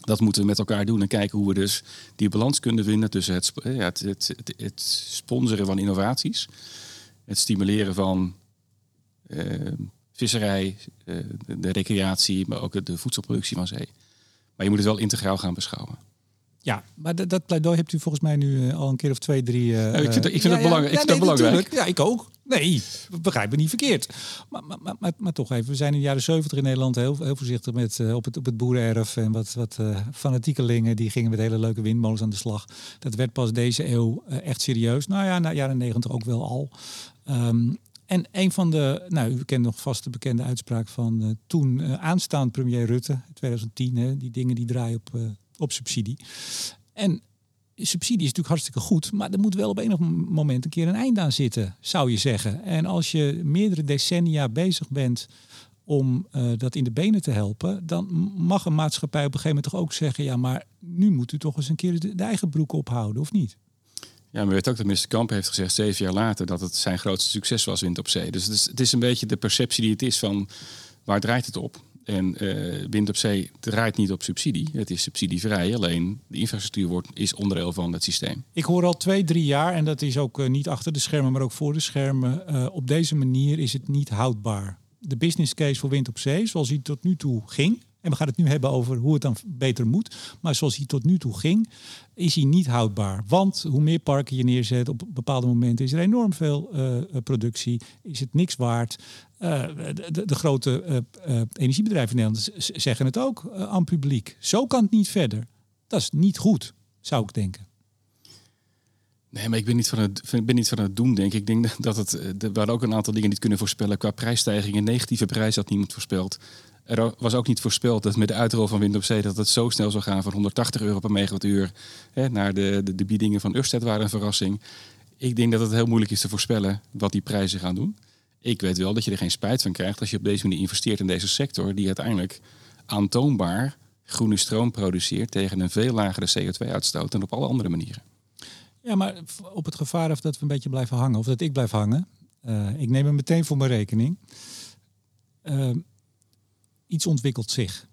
Dat moeten we met elkaar doen en kijken hoe we dus die balans kunnen vinden tussen het, ja, het, het, sponsoren van innovaties, het stimuleren van uh, visserij, uh, de recreatie, maar ook de voedselproductie van zee. Maar je moet het wel integraal gaan beschouwen. Ja, maar dat, dat pleidooi hebt u volgens mij nu uh, al een keer of twee, drie. Uh, ik vind, ik vind ja, het belangrijk. ik vind nee, dat belangrijk. Ja, ik ook. Nee, begrijp me niet verkeerd. Maar, maar, maar, maar, toch even, we zijn in de jaren 70 in Nederland heel, heel voorzichtig met uh, op, het, op het boerenerf. En wat, wat fanatiekelingen die gingen met hele leuke windmolens aan de slag. Dat werd pas deze eeuw echt serieus. Nou ja, na jaren 90 ook wel al. Um, en een van de, nou, u kent nog vast de bekende uitspraak van toen aanstaand premier Rutte, 2010. Hè, die dingen die draaien op op subsidie. En subsidie is natuurlijk hartstikke goed, maar er moet wel op enig moment een keer een eind aan zitten, zou je zeggen. En als je meerdere decennia bezig bent om uh, dat in de benen te helpen, dan mag een maatschappij op een gegeven moment toch ook zeggen, ja, maar nu moet u toch eens een keer de, de eigen broek ophouden, of niet? Ja, maar weet ook dat minister Kamp heeft gezegd zeven jaar later dat het zijn grootste succes was wind op zee. Dus het is, het is een beetje de perceptie die het is van waar draait het op? En uh, wind op zee draait niet op subsidie. Het is subsidievrij. Alleen de infrastructuur wordt, is onderdeel van het systeem. Ik hoor al twee, drie jaar, en dat is ook uh, niet achter de schermen, maar ook voor de schermen. Uh, op deze manier is het niet houdbaar. De business case voor wind op zee, zoals hij tot nu toe ging, en we gaan het nu hebben over hoe het dan beter moet. Maar zoals hij tot nu toe ging, is hij niet houdbaar. Want hoe meer parken je neerzet op bepaalde momenten, is er enorm veel productie. Is het niks waard. Uh, de, de, grote uh, energiebedrijven in Nederland zeggen het ook aan publiek. Zo kan het niet verder. Dat is niet goed, zou ik denken. Nee, maar ik ben niet van het, ben niet van het doen, denk ik. Ik denk dat het, er waren ook een aantal dingen niet kunnen voorspellen. Qua prijsstijgingen, negatieve prijs had niemand voorspeld. Er was ook niet voorspeld dat met de uitrol van wind op zee dat het zo snel zou gaan van 180 euro per megawattuur hè, naar de, de, de biedingen van Ørsted waren een verrassing. Ik denk dat het heel moeilijk is te voorspellen wat die prijzen gaan doen. Ik weet wel dat je er geen spijt van krijgt als je op deze manier investeert in deze sector, die uiteindelijk aantoonbaar groene stroom produceert tegen een veel lagere CO2-uitstoot dan op alle andere manieren. Ja, maar op het gevaar of dat we een beetje blijven hangen, of dat ik blijf hangen, uh, ik neem hem meteen voor mijn rekening. Uh, iets ontwikkelt zich.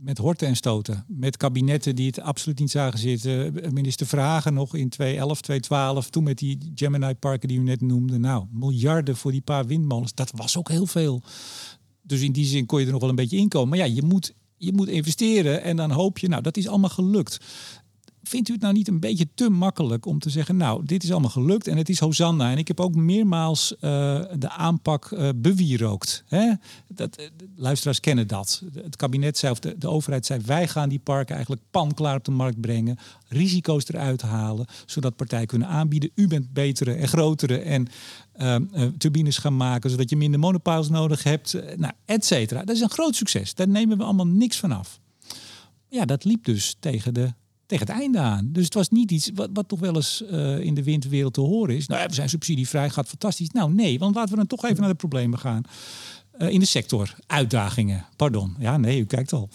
Met horten en stoten. Met kabinetten die het absoluut niet zagen zitten. Minister Vragen nog in 2011, 2012. Toen met die Gemini parken die u net noemde. Nou, miljarden voor die paar windmolens. Dat was ook heel veel. Dus in die zin kon je er nog wel een beetje inkomen. Maar ja, je moet, je moet investeren en dan hoop je, nou, dat is allemaal gelukt vindt u het nou niet een beetje te makkelijk om te zeggen, nou, dit is allemaal gelukt en het is Hosanna. En ik heb ook meermaals uh, de aanpak uh, bewierookt. Hè? Dat, uh, luisteraars kennen dat. Het kabinet zei, of de, overheid zei, wij gaan die parken eigenlijk panklaar op de markt brengen. Risico's eruit halen, zodat partijen kunnen aanbieden. U bent betere en grotere en turbines gaan maken, zodat je minder monopiles nodig hebt, nou, et cetera. Dat is een groot succes. Daar nemen we allemaal niks van af. Ja, dat liep dus tegen de tegen het einde aan. Dus het was niet iets wat, wat toch wel eens uh, in de windwereld te horen is. Nou, we zijn subsidievrij, gaat fantastisch. Nou nee, want laten we dan toch even naar de problemen gaan. Uh, in de sector, uitdagingen. Pardon. Ja, nee, u kijkt al.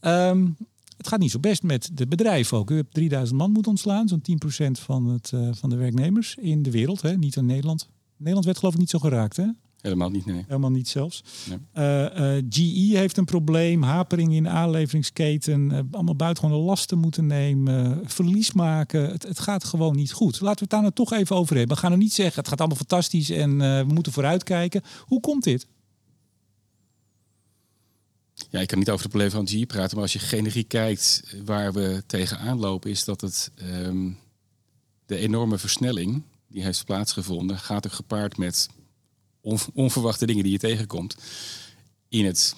Um, het gaat niet zo best met de bedrijven ook. U hebt 3000 man moeten ontslaan, zo'n 10% van, het, uh, van de werknemers in de wereld. Hè? Niet in Nederland. Nederland werd geloof ik niet zo geraakt, hè? Helemaal niet, nee. Helemaal niet zelfs. Nee. Uh, uh, GE heeft een probleem, hapering in de aanleveringsketen, uh, allemaal buitengewone lasten moeten nemen, verlies maken. Het, het, gaat gewoon niet goed. Laten we het daar nou toch even over hebben. We gaan er niet zeggen, het gaat allemaal fantastisch en we moeten vooruitkijken. Hoe komt dit? Ja, ik kan niet over de problemen van GE praten, maar als je generiek kijkt waar we tegenaan lopen, is dat het um, de enorme versnelling die heeft plaatsgevonden, gaat er gepaard met onverwachte dingen die je tegenkomt. In het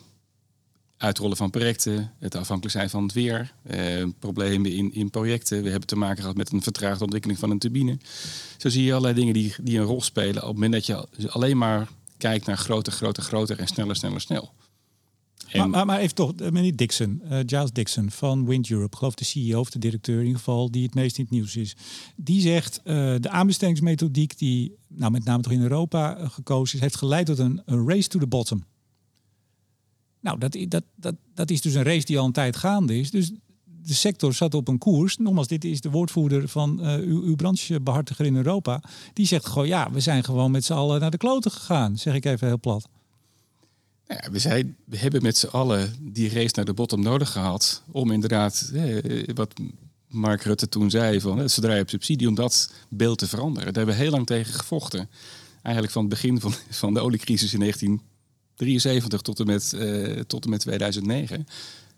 uitrollen van projecten, het afhankelijk zijn van het weer, eh, problemen in, in projecten. We hebben te maken gehad met een vertraagde ontwikkeling van een turbine. Zo zie je allerlei dingen die, die een rol spelen op het moment dat je alleen maar kijkt naar groter, groter, groter en sneller, sneller, snel. Maar, maar, toch, eh, meneer Dixon, uh, Giles Dixon van Wind Europe, geloof de CEO of de directeur in ieder geval, die het meest in het nieuws is. Die zegt uh, de aanbestedingsmethodiek die nou, met name toch in Europa gekozen is, heeft geleid tot een, race to the bottom. Nou, dat, dat, dat, dat is dus een race die al een tijd gaande is. Dus de sector zat op een koers. Nogmaals, dit is de woordvoerder van uw, uw branchebehartiger in Europa. Die zegt gewoon, ja, we zijn gewoon met z'n allen naar de kloten gegaan. Zeg ik even heel plat. Nou ja, we, zijn, we hebben met z'n allen die race naar de bottom nodig gehad. Om inderdaad, eh, wat Mark Rutte toen zei, van, eh, zodra je hebt subsidie, om dat beeld te veranderen. Daar hebben we heel lang tegen gevochten. Eigenlijk van het begin van, van de oliecrisis in 1973 tot en met, uh, tot en met 2009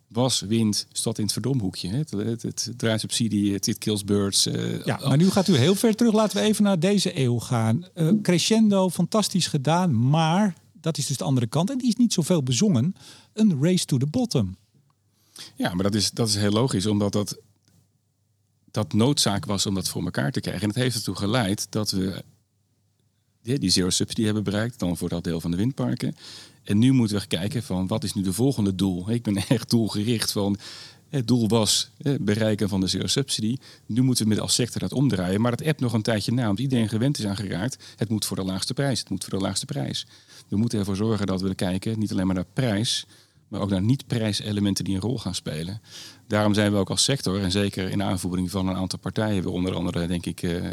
was wind stad in het verdomhoekje. Het, het, het draaisubsidie, het, it kills birds. Uh, ja, maar nu gaat u heel ver terug. Laten we even naar deze eeuw gaan. Uh, crescendo, fantastisch gedaan, maar dat is dus de andere kant. En die is niet zoveel bezongen. Een race to the bottom. Ja, maar dat is, dat is heel logisch, omdat dat, dat noodzaak was om dat voor elkaar te krijgen. En het heeft ertoe geleid dat we die zero subsidy hebben bereikt, dan voor dat deel van de windparken. En nu moeten we kijken van wat is nu de volgende doel. Ik ben echt doelgericht van het doel was bereiken van de zero subsidy. Nu moeten we met als sector dat omdraaien. Maar dat app nog een tijdje na, omdat iedereen gewend is aan geraakt. Het moet voor de laagste prijs. Het moet voor de laagste prijs. We moeten ervoor zorgen dat we kijken, niet alleen maar naar prijs, maar ook naar niet-prijselementen die een rol gaan spelen. Daarom zijn we ook als sector, en zeker in aanvoering van een aantal partijen, onder andere denk ik uh,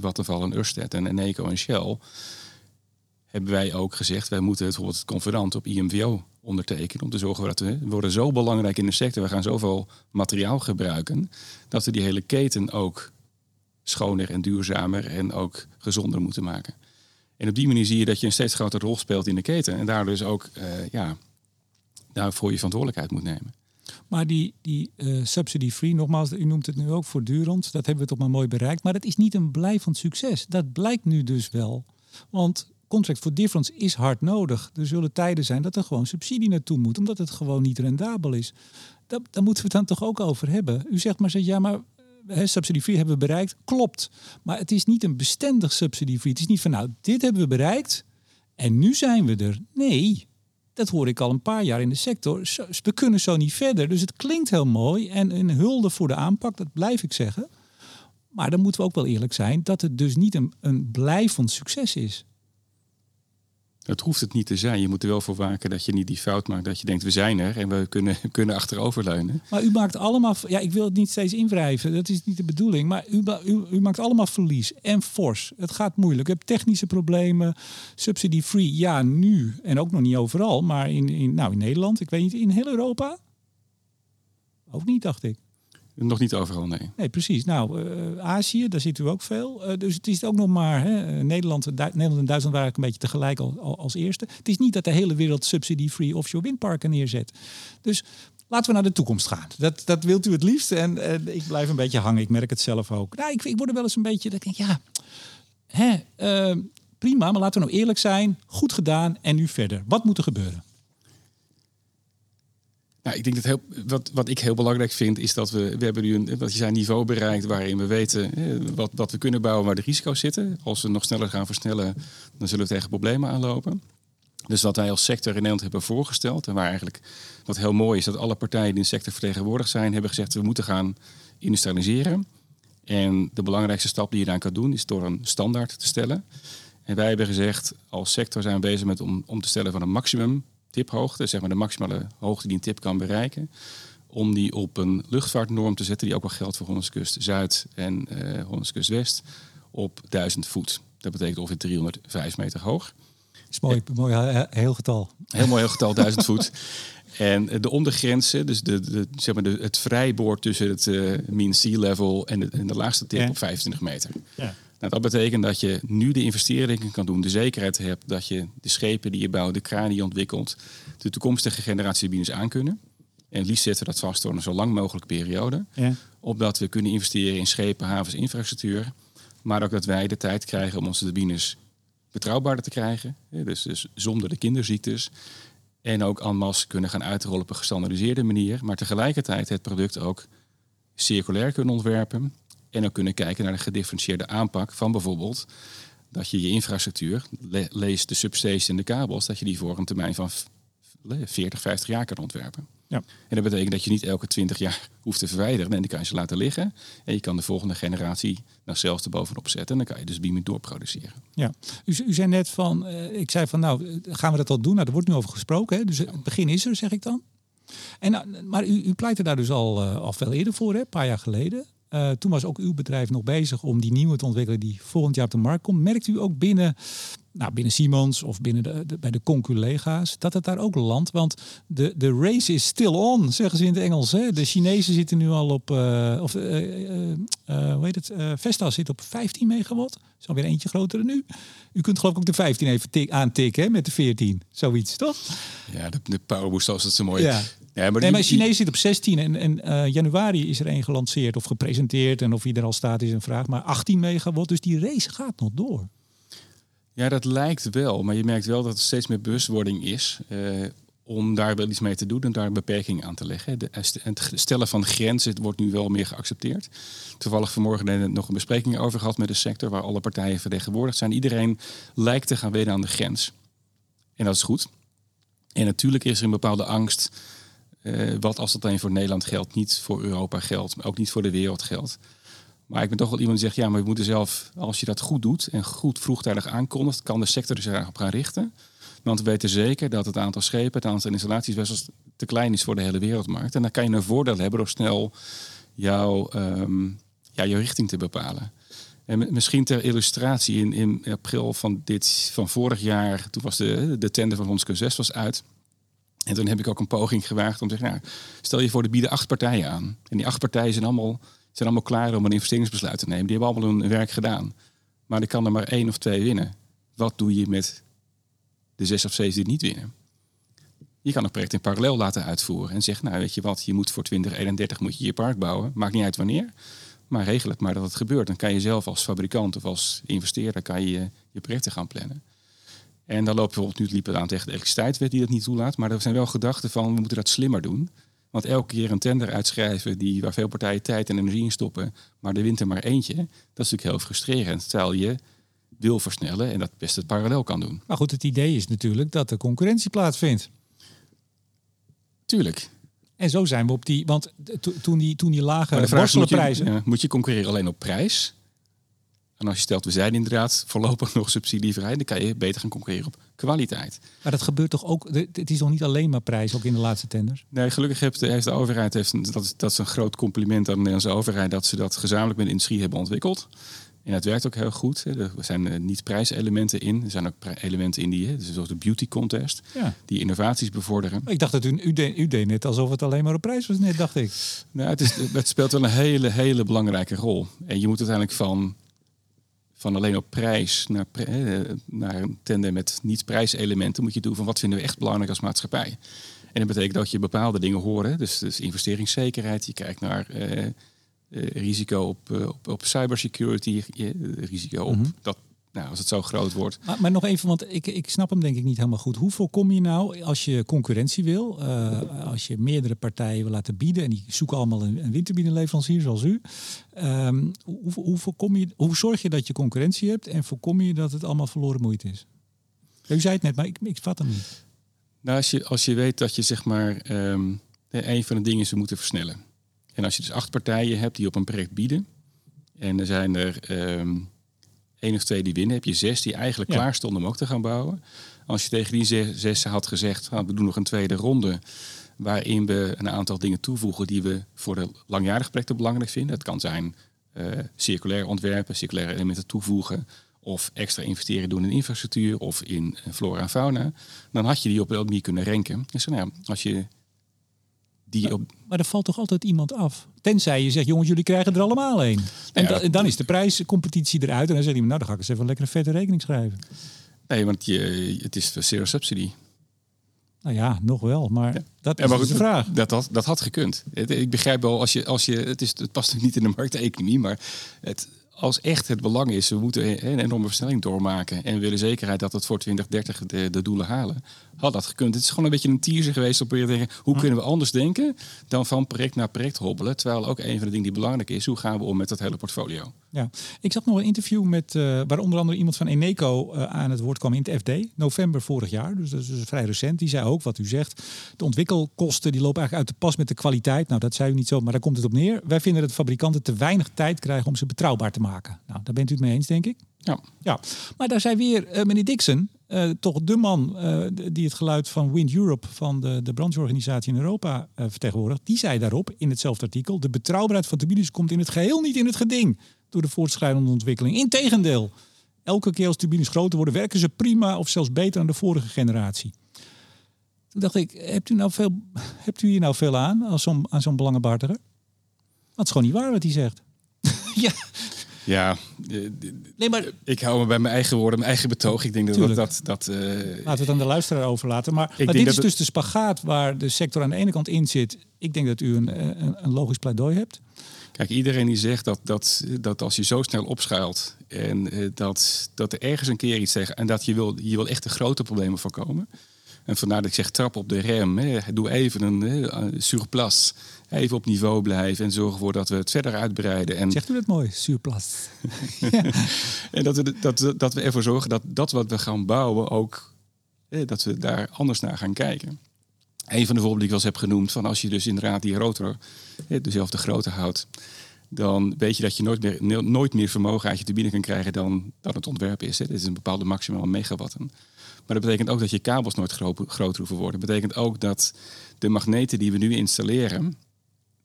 Vattenfall en Ørsted en Eneco en Shell, hebben wij ook gezegd, wij moeten bijvoorbeeld het convenant op IMVO ondertekenen. Om te zorgen dat we, we worden zo belangrijk in de sector, we gaan zoveel materiaal gebruiken, dat we die hele keten ook schoner en duurzamer en ook gezonder moeten maken. En op die manier zie je dat je een steeds grotere rol speelt in de keten. En daardoor dus ook uh, ja, daarvoor je verantwoordelijkheid moet nemen. Maar die, die uh, subsidy-free, nogmaals, u noemt het nu ook voortdurend. Dat hebben we toch maar mooi bereikt. Maar dat is niet een blijvend succes. Dat blijkt nu dus wel. Want contract for difference is hard nodig. Er zullen tijden zijn dat er gewoon subsidie naartoe moet, omdat het gewoon niet rendabel is. Daar moeten we het dan toch ook over hebben. U zegt maar, ja, maar subsidiefree hebben we bereikt. Klopt. Maar het is niet een bestendig subsidiefree. Het is niet van nou, dit hebben we bereikt en nu zijn we er. Nee, dat hoor ik al een paar jaar in de sector. We kunnen zo niet verder. Dus het klinkt heel mooi en een hulde voor de aanpak, dat blijf ik zeggen. Maar dan moeten we ook wel eerlijk zijn dat het dus niet een, een blijvend succes is. Het hoeft het niet te zijn. Je moet er wel voor waken dat je niet die fout maakt. Dat je denkt, we zijn er en we kunnen, kunnen achteroverleunen. Maar u maakt allemaal... Ja, ik wil het niet steeds invrijven. Dat is niet de bedoeling. Maar u, u, u maakt allemaal verlies. En fors. Het gaat moeilijk. U hebt technische problemen. Subsidy-free. Ja, nu. En ook nog niet overal. Maar in, in, nou, in Nederland. Ik weet niet, in heel Europa? Ook niet, dacht ik. Nog niet overal, nee. Nee, precies. Nou, uh, Azië, daar ziet u ook veel. Uh, dus het is ook nog maar, hè, Nederland, Nederland en Duitsland waren een beetje tegelijk al, als eerste. Het is niet dat de hele wereld subsidy-free offshore windparken neerzet. Dus laten we naar de toekomst gaan. Dat, dat wilt u het liefst. En, ik blijf een beetje hangen. Ik merk het zelf ook. Nou, ik, ik word er wel eens een beetje, dat ik denk, ja, hè, prima, maar laten we nou eerlijk zijn. Goed gedaan en nu verder. Wat moet er gebeuren? Nou, ik denk dat heel, wat, wat ik heel belangrijk vind, is dat we, we hebben nu een, wat je zei, niveau bereikt waarin we weten wat, wat we kunnen bouwen, waar de risico's zitten. Als we nog sneller gaan versnellen, dan zullen we tegen problemen aanlopen. Dus wat wij als sector in Nederland hebben voorgesteld, en waar eigenlijk wat heel mooi is, dat alle partijen die in de sector vertegenwoordigd zijn, hebben gezegd we moeten gaan industrialiseren. En de belangrijkste stap die je dan kan doen, is door een standaard te stellen. En wij hebben gezegd, als sector zijn we bezig met om, om te stellen van een maximum tiphoogte, zeg maar de maximale hoogte die een tip kan bereiken, om die op een luchtvaartnorm te zetten die ook wel geldt voor Hollandskust Zuid en uh, Hollandskust West op 1000 voet. Dat betekent ongeveer 305 meter hoog. Dat is mooi, mooi heel getal. Heel mooi heel getal, 1000 voet. En de ondergrenzen, dus de, de, zeg maar de, het vrijboord tussen het uh, mean sea level en de, en de laagste tip op 25 meter. Ja. Nou, dat betekent dat je nu de investeringen kan doen, de zekerheid hebt dat je de schepen die je bouwt, de kraan die je ontwikkelt, de toekomstige generatie turbines aan kunnen. En het liefst zetten we dat vast door een zo lang mogelijke periode. Ja. Opdat we kunnen investeren in schepen, havens, infrastructuur. Maar ook dat wij de tijd krijgen om onze turbines betrouwbaarder te krijgen. Dus, dus zonder de kinderziektes. En ook en masse kunnen gaan uitrollen op een gestandardiseerde manier. Maar tegelijkertijd het product ook circulair kunnen ontwerpen. En ook kunnen kijken naar de gedifferentieerde aanpak van bijvoorbeeld dat je je infrastructuur, lees de substation en de kabels, dat je die voor een termijn van 40, 50 jaar kan ontwerpen. Ja. En dat betekent dat je niet elke 20 jaar hoeft te verwijderen. En dan kan je ze laten liggen. En je kan de volgende generatie nog zelfs erbovenop zetten. En dan kan je dus beamen doorproduceren. Ja, u, u zei net van, uh, ik zei van nou, gaan we dat al doen? Nou, er wordt nu over gesproken. Hè? Dus het begin is er, zeg ik dan. En, nou, maar u, u pleitte daar dus al, uh, al veel eerder voor, hè? een paar jaar geleden. Uh, toen was ook uw bedrijf nog bezig om die nieuwe te ontwikkelen die volgend jaar op de markt komt. Merkt u ook binnen, nou, binnen Siemens of binnen de, bij de conculega's dat het daar ook landt? Want de, de race is still on, zeggen ze in het Engels. Hè? De Chinezen zitten nu al op, uh, of uh, hoe heet het, Vesta zit op 15 megawatt. Is alweer eentje groter dan nu. U kunt geloof ik ook de 15 even tik, aantikken hè, met de 14. Zoiets, toch? Ja, de, de powerboost zoals het zo mooi ja. Ja, maar nee, maar Chinees zit op 16 en, en uh, januari is er een gelanceerd of gepresenteerd. En of hij er al staat is een vraag. Maar 18 megawatt, dus die race gaat nog door. Ja, dat lijkt wel. Maar je merkt wel dat er steeds meer bewustwording is uh, om daar wel iets mee te doen en daar beperkingen aan te leggen. De, het stellen van grenzen wordt nu wel meer geaccepteerd. Toevallig vanmorgen nog een bespreking over gehad met de sector waar alle partijen vertegenwoordigd zijn. Iedereen lijkt te gaan weten aan de grens. En dat is goed. En natuurlijk is er een bepaalde angst uh, wat als dat alleen voor Nederland geldt, niet voor Europa geldt, maar ook niet voor de wereld geldt. Maar ik ben toch wel iemand die zegt, ja, maar we moeten zelf, als je dat goed doet en goed vroegtijdig aankondigt, kan de sector zich op gaan richten. Want we weten zeker dat het aantal schepen, het aantal installaties best te klein is voor de hele wereldmarkt. En dan kan je een voordeel hebben door snel jouw, um, ja, jouw richting te bepalen. En misschien ter illustratie, in, in april van, dit, van vorig jaar, toen was de, de tender van Hondsco 6 was uit. En toen heb ik ook een poging gewaagd om te zeggen, nou, stel je voor, de bieden acht partijen aan. En die acht partijen zijn allemaal, zijn allemaal klaar om een investeringsbesluit te nemen. Die hebben allemaal hun werk gedaan. Maar er kan er maar één of twee winnen. Wat doe je met de zes of zeven die niet winnen? Je kan een project in parallel laten uitvoeren en zeggen, nou weet je wat, je moet voor 2031 moet je je park bouwen. Maakt niet uit wanneer, maar regel het maar dat het gebeurt. Dan kan je zelf als fabrikant of als investeerder kan je, je projecten gaan plannen. En dan loopt bijvoorbeeld, nu liep het aan tegen de elektriciteitswet die dat niet toelaat. Maar er zijn wel gedachten van, we moeten dat slimmer doen. Want elke keer een tender uitschrijven die, waar veel partijen tijd en energie in stoppen, maar de wint er maar eentje, dat is natuurlijk heel frustrerend. Terwijl je wil versnellen en dat best het parallel kan doen. Maar goed, het idee is natuurlijk dat de concurrentie plaatsvindt. Tuurlijk. En zo zijn we op die, want toen die, toen die lage prijzen. Ja, moet je concurreren alleen op prijs? En als je stelt, we zijn inderdaad voorlopig nog subsidievrij, dan kan je beter gaan concurreren op kwaliteit. Maar dat gebeurt toch ook, het is nog niet alleen maar prijs, ook in de laatste tenders? Nee, gelukkig heeft, heeft de overheid, heeft, dat, is, dat is een groot compliment aan de Nederlandse overheid, dat ze dat gezamenlijk met de industrie hebben ontwikkeld. En dat werkt ook heel goed. Er zijn uh, niet prijselementen in. Er zijn ook elementen in die, dus zoals de beauty contest, Ja. die innovaties bevorderen. Ik dacht dat u, u, deed, u deed net alsof het alleen maar op prijs was net, dacht ik. Nou, het, is, het speelt wel een hele, hele belangrijke rol. En je moet uiteindelijk van, van alleen op prijs naar, naar een tandem met niet-prijselementen moet je doen van wat vinden we echt belangrijk als maatschappij. En dat betekent dat je bepaalde dingen horen. Dus, dus investeringszekerheid. Je kijkt naar eh, eh, risico op, eh, op, op cybersecurity. risico op Mhm. dat, nou, als het zo groot wordt. Maar, maar nog even, want ik, ik snap hem denk ik niet helemaal goed. Hoe voorkom je nou, als je concurrentie wil, eh, als je meerdere partijen wil laten bieden, en die zoeken allemaal een, een windturbieneleverancier zoals u, ehm, hoe, hoe, voorkom je, hoe zorg je dat je concurrentie hebt en voorkom je dat het allemaal verloren moeite is? U zei het net, maar ik, ik vat hem niet. Nou, als je, als je weet dat je zeg maar ehm, eh, een van de dingen is we moeten versnellen. En als je dus acht partijen hebt die op een project bieden. En er zijn er ehm één of twee die winnen, heb je zes die eigenlijk Ja. klaar stonden om ook te gaan bouwen. Als je tegen die zes, zes had gezegd, ah, we doen nog een tweede ronde. Waarin we een aantal dingen toevoegen die we voor de langjarige projecten belangrijk vinden. Het kan zijn eh, circulair ontwerpen, circulaire elementen toevoegen. Of extra investeren doen in infrastructuur of in eh, flora en fauna. Dan had je die op elke manier kunnen renken. Dus nou ja, als je die op. Maar er valt toch altijd iemand af? Tenzij je zegt, jongens, jullie krijgen er allemaal één. En, Ja, da- dat- en dan is de prijscompetitie eruit. En dan zegt iemand, nou, dan ga ik eens even een lekkere vette rekening schrijven. Nee, want je, het is zero subsidy. Nou ja, nog wel. Maar dat is Ja, maar dus de vraag. Dat, dat, dat had gekund. Het- Ik begrijp wel, als je, als je, het, is, het past natuurlijk niet in de markteconomie, maar het, als echt het belang is, we moeten een enorme versnelling doormaken en we willen zekerheid dat het voor 2030 de, de doelen halen, had dat gekund. Het is gewoon een beetje een teaser geweest op te denken, hoe kunnen we anders denken dan van project naar project hobbelen, terwijl ook een van de dingen die belangrijk is, hoe gaan we om met dat hele portfolio. Ja, ik zag nog een interview met, eh, waar onder andere iemand van Eneco eh, aan het woord kwam in het FD, november vorig jaar. Dus dat is dus vrij recent. Die zei ook wat u zegt. De ontwikkelkosten die lopen eigenlijk uit de pas met de kwaliteit. Nou, dat zei u niet zo, maar daar komt het op neer. Wij vinden dat fabrikanten te weinig tijd krijgen om ze betrouwbaar te maken. Nou, daar bent u het mee eens, denk ik. Ja. Ja, maar daar zei weer eh, meneer Dixon, eh, toch de man eh, die het geluid van Wind Europe, van de, de brancheorganisatie in Europa, eh, vertegenwoordigt. Die zei daarop in hetzelfde artikel: de betrouwbaarheid van turbines komt in het geheel niet in het geding door de voortschrijdende ontwikkeling. Integendeel, elke keer als turbines groter worden, werken ze prima of zelfs beter dan de vorige generatie. Toen dacht ik, hebt u, nou veel, hebt u hier nou veel aan, als zo'n, aan zo'n belangenbehartiger? Dat is gewoon niet waar wat hij zegt. ja, Ja, eh, nee, maar ik hou me bij mijn eigen woorden, mijn eigen betoog. Ik denk dat Tuurlijk. dat, dat, eh, Laten we het aan de luisteraar overlaten. Maar, maar dit is het- dus de spagaat waar de sector aan de ene kant in zit. Ik denk dat u een, een, een logisch pleidooi hebt. Kijk, iedereen die zegt dat, dat, dat als je zo snel opschuilt en eh, dat, dat er ergens een keer iets tegen en dat je wil, je wil echt de grote problemen voorkomen. En vandaar dat ik zeg trap op de rem. Hè. Doe even een eh, surplus. Even op niveau blijven en zorg ervoor dat we het verder uitbreiden. En, Zegt u dat mooi? Surplus. en dat, we, dat, dat we ervoor zorgen dat dat wat we gaan bouwen ook, eh, dat we daar anders naar gaan kijken. Een van de voorbeelden die ik wel eens heb genoemd, van als je dus inderdaad die rotor eh, dezelfde grootte houdt, dan weet je dat je nooit meer, no- nooit meer vermogen uit je turbine kan krijgen dan, dan het ontwerp is. Hè. Dit is een bepaalde maximaal megawatten. Maar dat betekent ook dat je kabels nooit gro- groter hoeven worden. Dat betekent ook dat de magneten die we nu installeren,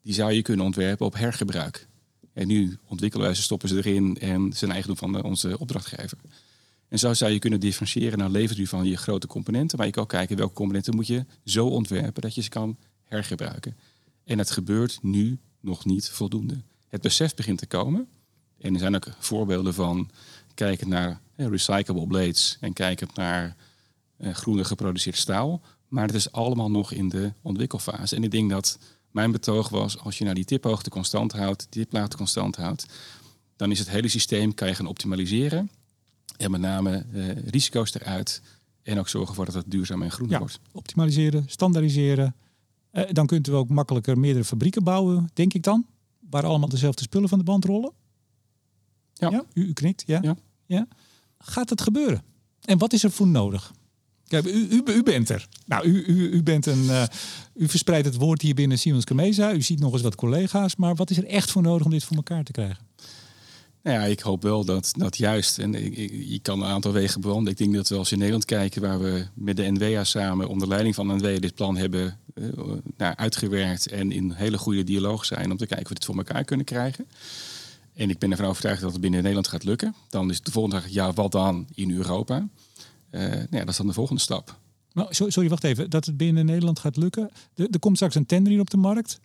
die zou je kunnen ontwerpen op hergebruik. En nu ontwikkelen wij ze, stoppen ze erin en zijn eigendom van de- onze opdrachtgever. En zo zou je kunnen differentiëren naar levensduur van je grote componenten. Maar je kan ook kijken welke componenten moet je zo ontwerpen dat je ze kan hergebruiken. En het gebeurt nu nog niet voldoende. Het besef begint te komen. En er zijn ook voorbeelden van kijken naar eh, recyclable blades en kijken naar eh, groene geproduceerd staal. Maar het is allemaal nog in de ontwikkelfase. En ik denk dat mijn betoog was, als je nou die tiphoogte constant houdt, die tiplaagte constant houdt, dan is het hele systeem kan je gaan optimaliseren. En met name eh, risico's eruit. En ook zorgen voor dat het duurzaam en groen Ja. wordt. Optimaliseren, standaardiseren. Eh, dan kunt u ook makkelijker meerdere fabrieken bouwen, denk ik dan. Waar allemaal dezelfde spullen van de band rollen. Ja. U, u knikt, ja? Ja. ja. Gaat het gebeuren? En wat is er voor nodig? U, u, u bent er. Nou, u, u, u, bent een, eh, u verspreidt het woord hier binnen Siemens Gamesa. U ziet nog eens wat collega's. Maar wat is er echt voor nodig om dit voor elkaar te krijgen? Nou ja, ik hoop wel dat, dat juist, en ik, kan een aantal wegen bewandelen. Ik denk dat we als in Nederland kijken, waar we met de NWA samen onder leiding van NWA dit plan hebben eh, nou, uitgewerkt en in hele goede dialoog zijn om te kijken of we dit voor elkaar kunnen krijgen. En ik ben ervan overtuigd dat het binnen Nederland gaat lukken. Dan is de volgende vraag, ja, wat dan in Europa? Uh, nou ja, dat is dan de volgende stap. Nou, sorry, wacht even. Dat het binnen Nederland gaat lukken. Er, er komt straks een tender hier op de markt.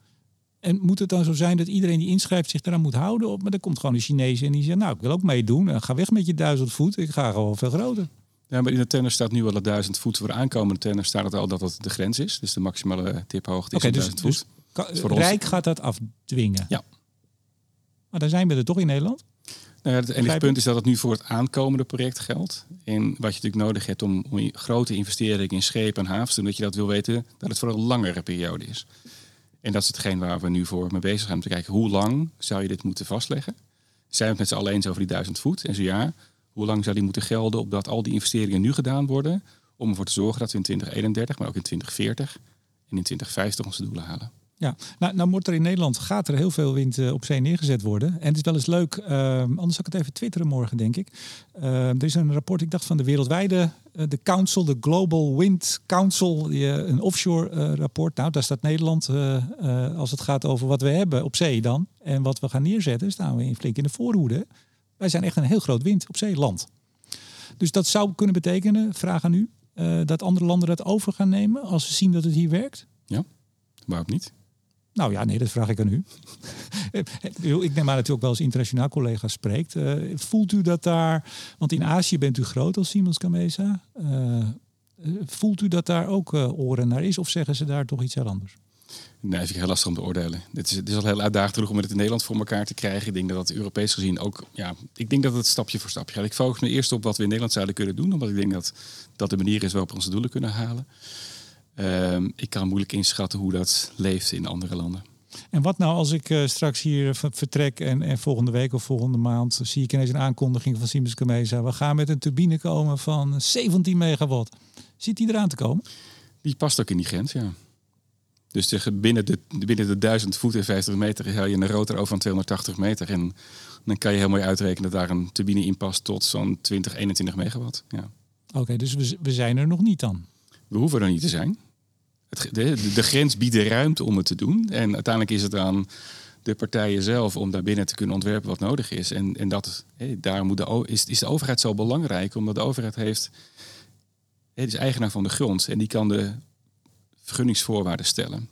En moet het dan zo zijn dat iedereen die inschrijft zich eraan moet houden? Of, maar er komt gewoon een Chinees en die zegt, nou, ik wil ook meedoen. Ga weg met je duizend voet. Ik ga gewoon veel groter. Ja, maar in de tender staat nu al dat duizend voet. Voor de aankomende tender staat het al dat het de grens is. Dus de maximale tiphoogte is okay, dus, voet. Dus, Rijk gaat dat afdwingen? Ja. Maar dan zijn we er toch in Nederland? Nou ja, het enige punt is dat het nu voor het aankomende project geldt. En wat je natuurlijk nodig hebt om, om grote investeringen in schepen en havens te doen, dat je dat wil weten dat het voor een langere periode is. En dat is hetgeen waar we nu voor mee bezig zijn. Om te kijken hoe lang zou je dit moeten vastleggen? Zijn we het met z'n allen eens over die duizend voet? En zo ja, hoe lang zou die moeten gelden opdat al die investeringen nu gedaan worden? Om ervoor te zorgen dat we in 2031, maar ook in 2040 en in 2050 onze doelen halen. Ja, nou, nou wordt er in Nederland gaat er heel veel wind uh, op zee neergezet worden. En het is wel eens leuk, uh, anders zal ik het even twitteren morgen, denk ik. Uh, er is een rapport, ik dacht van de wereldwijde, de Council, de Global Wind Council, een offshore rapport. Nou, daar staat Nederland, als het gaat over wat we hebben op zee dan. En wat we gaan neerzetten, staan we in flink in de voorhoede. Wij zijn echt een heel groot wind op zee land. Dus dat zou kunnen betekenen, vraag aan u, dat andere landen dat over gaan nemen als ze zien dat het hier werkt? Ja, waarom niet? Nou ja, nee, dat vraag ik aan u. ik neem aan dat u ook wel eens internationaal collega's spreekt. Uh, voelt u dat daar, want in Azië bent u groot als Siemens Gamesa. Uh, voelt u dat daar ook oren naar is of zeggen ze daar toch iets heel anders? Nee, vind ik heel lastig om te oordelen. Het is, is al heel uitdagend om het in Nederland voor elkaar te krijgen. Ik denk dat dat Europees gezien ook, ja, ik denk dat het stapje voor stapje gaat. Ik focus me eerst op wat we in Nederland zouden kunnen doen, omdat ik denk dat dat de manier is waarop we onze doelen kunnen halen. Ehm, ik kan moeilijk inschatten hoe dat leeft in andere landen. En wat nou als ik uh, straks hier vertrek en, en, volgende week of volgende maand zie ik ineens een aankondiging van Siemens Gamesa. We gaan met een turbine komen van 17 megawatt. Ziet die eraan te komen? Die past ook in die grens, ja. Dus binnen de, binnen de 1000 voet en 50 meter heb je een rotor over van 280 meter. En dan kan je heel mooi uitrekenen dat daar een turbine in past tot zo'n 20, 21 megawatt. Ja. Oké, dus we, we zijn er nog niet dan? We hoeven er niet te zijn de, de, grens biedt de ruimte om het te doen. En uiteindelijk is het aan de partijen zelf om daarbinnen te kunnen ontwerpen wat nodig is. En, en dat, daar moet de, is, is de overheid zo belangrijk, omdat de overheid heeft, het is eigenaar van de grond en die kan de vergunningsvoorwaarden stellen.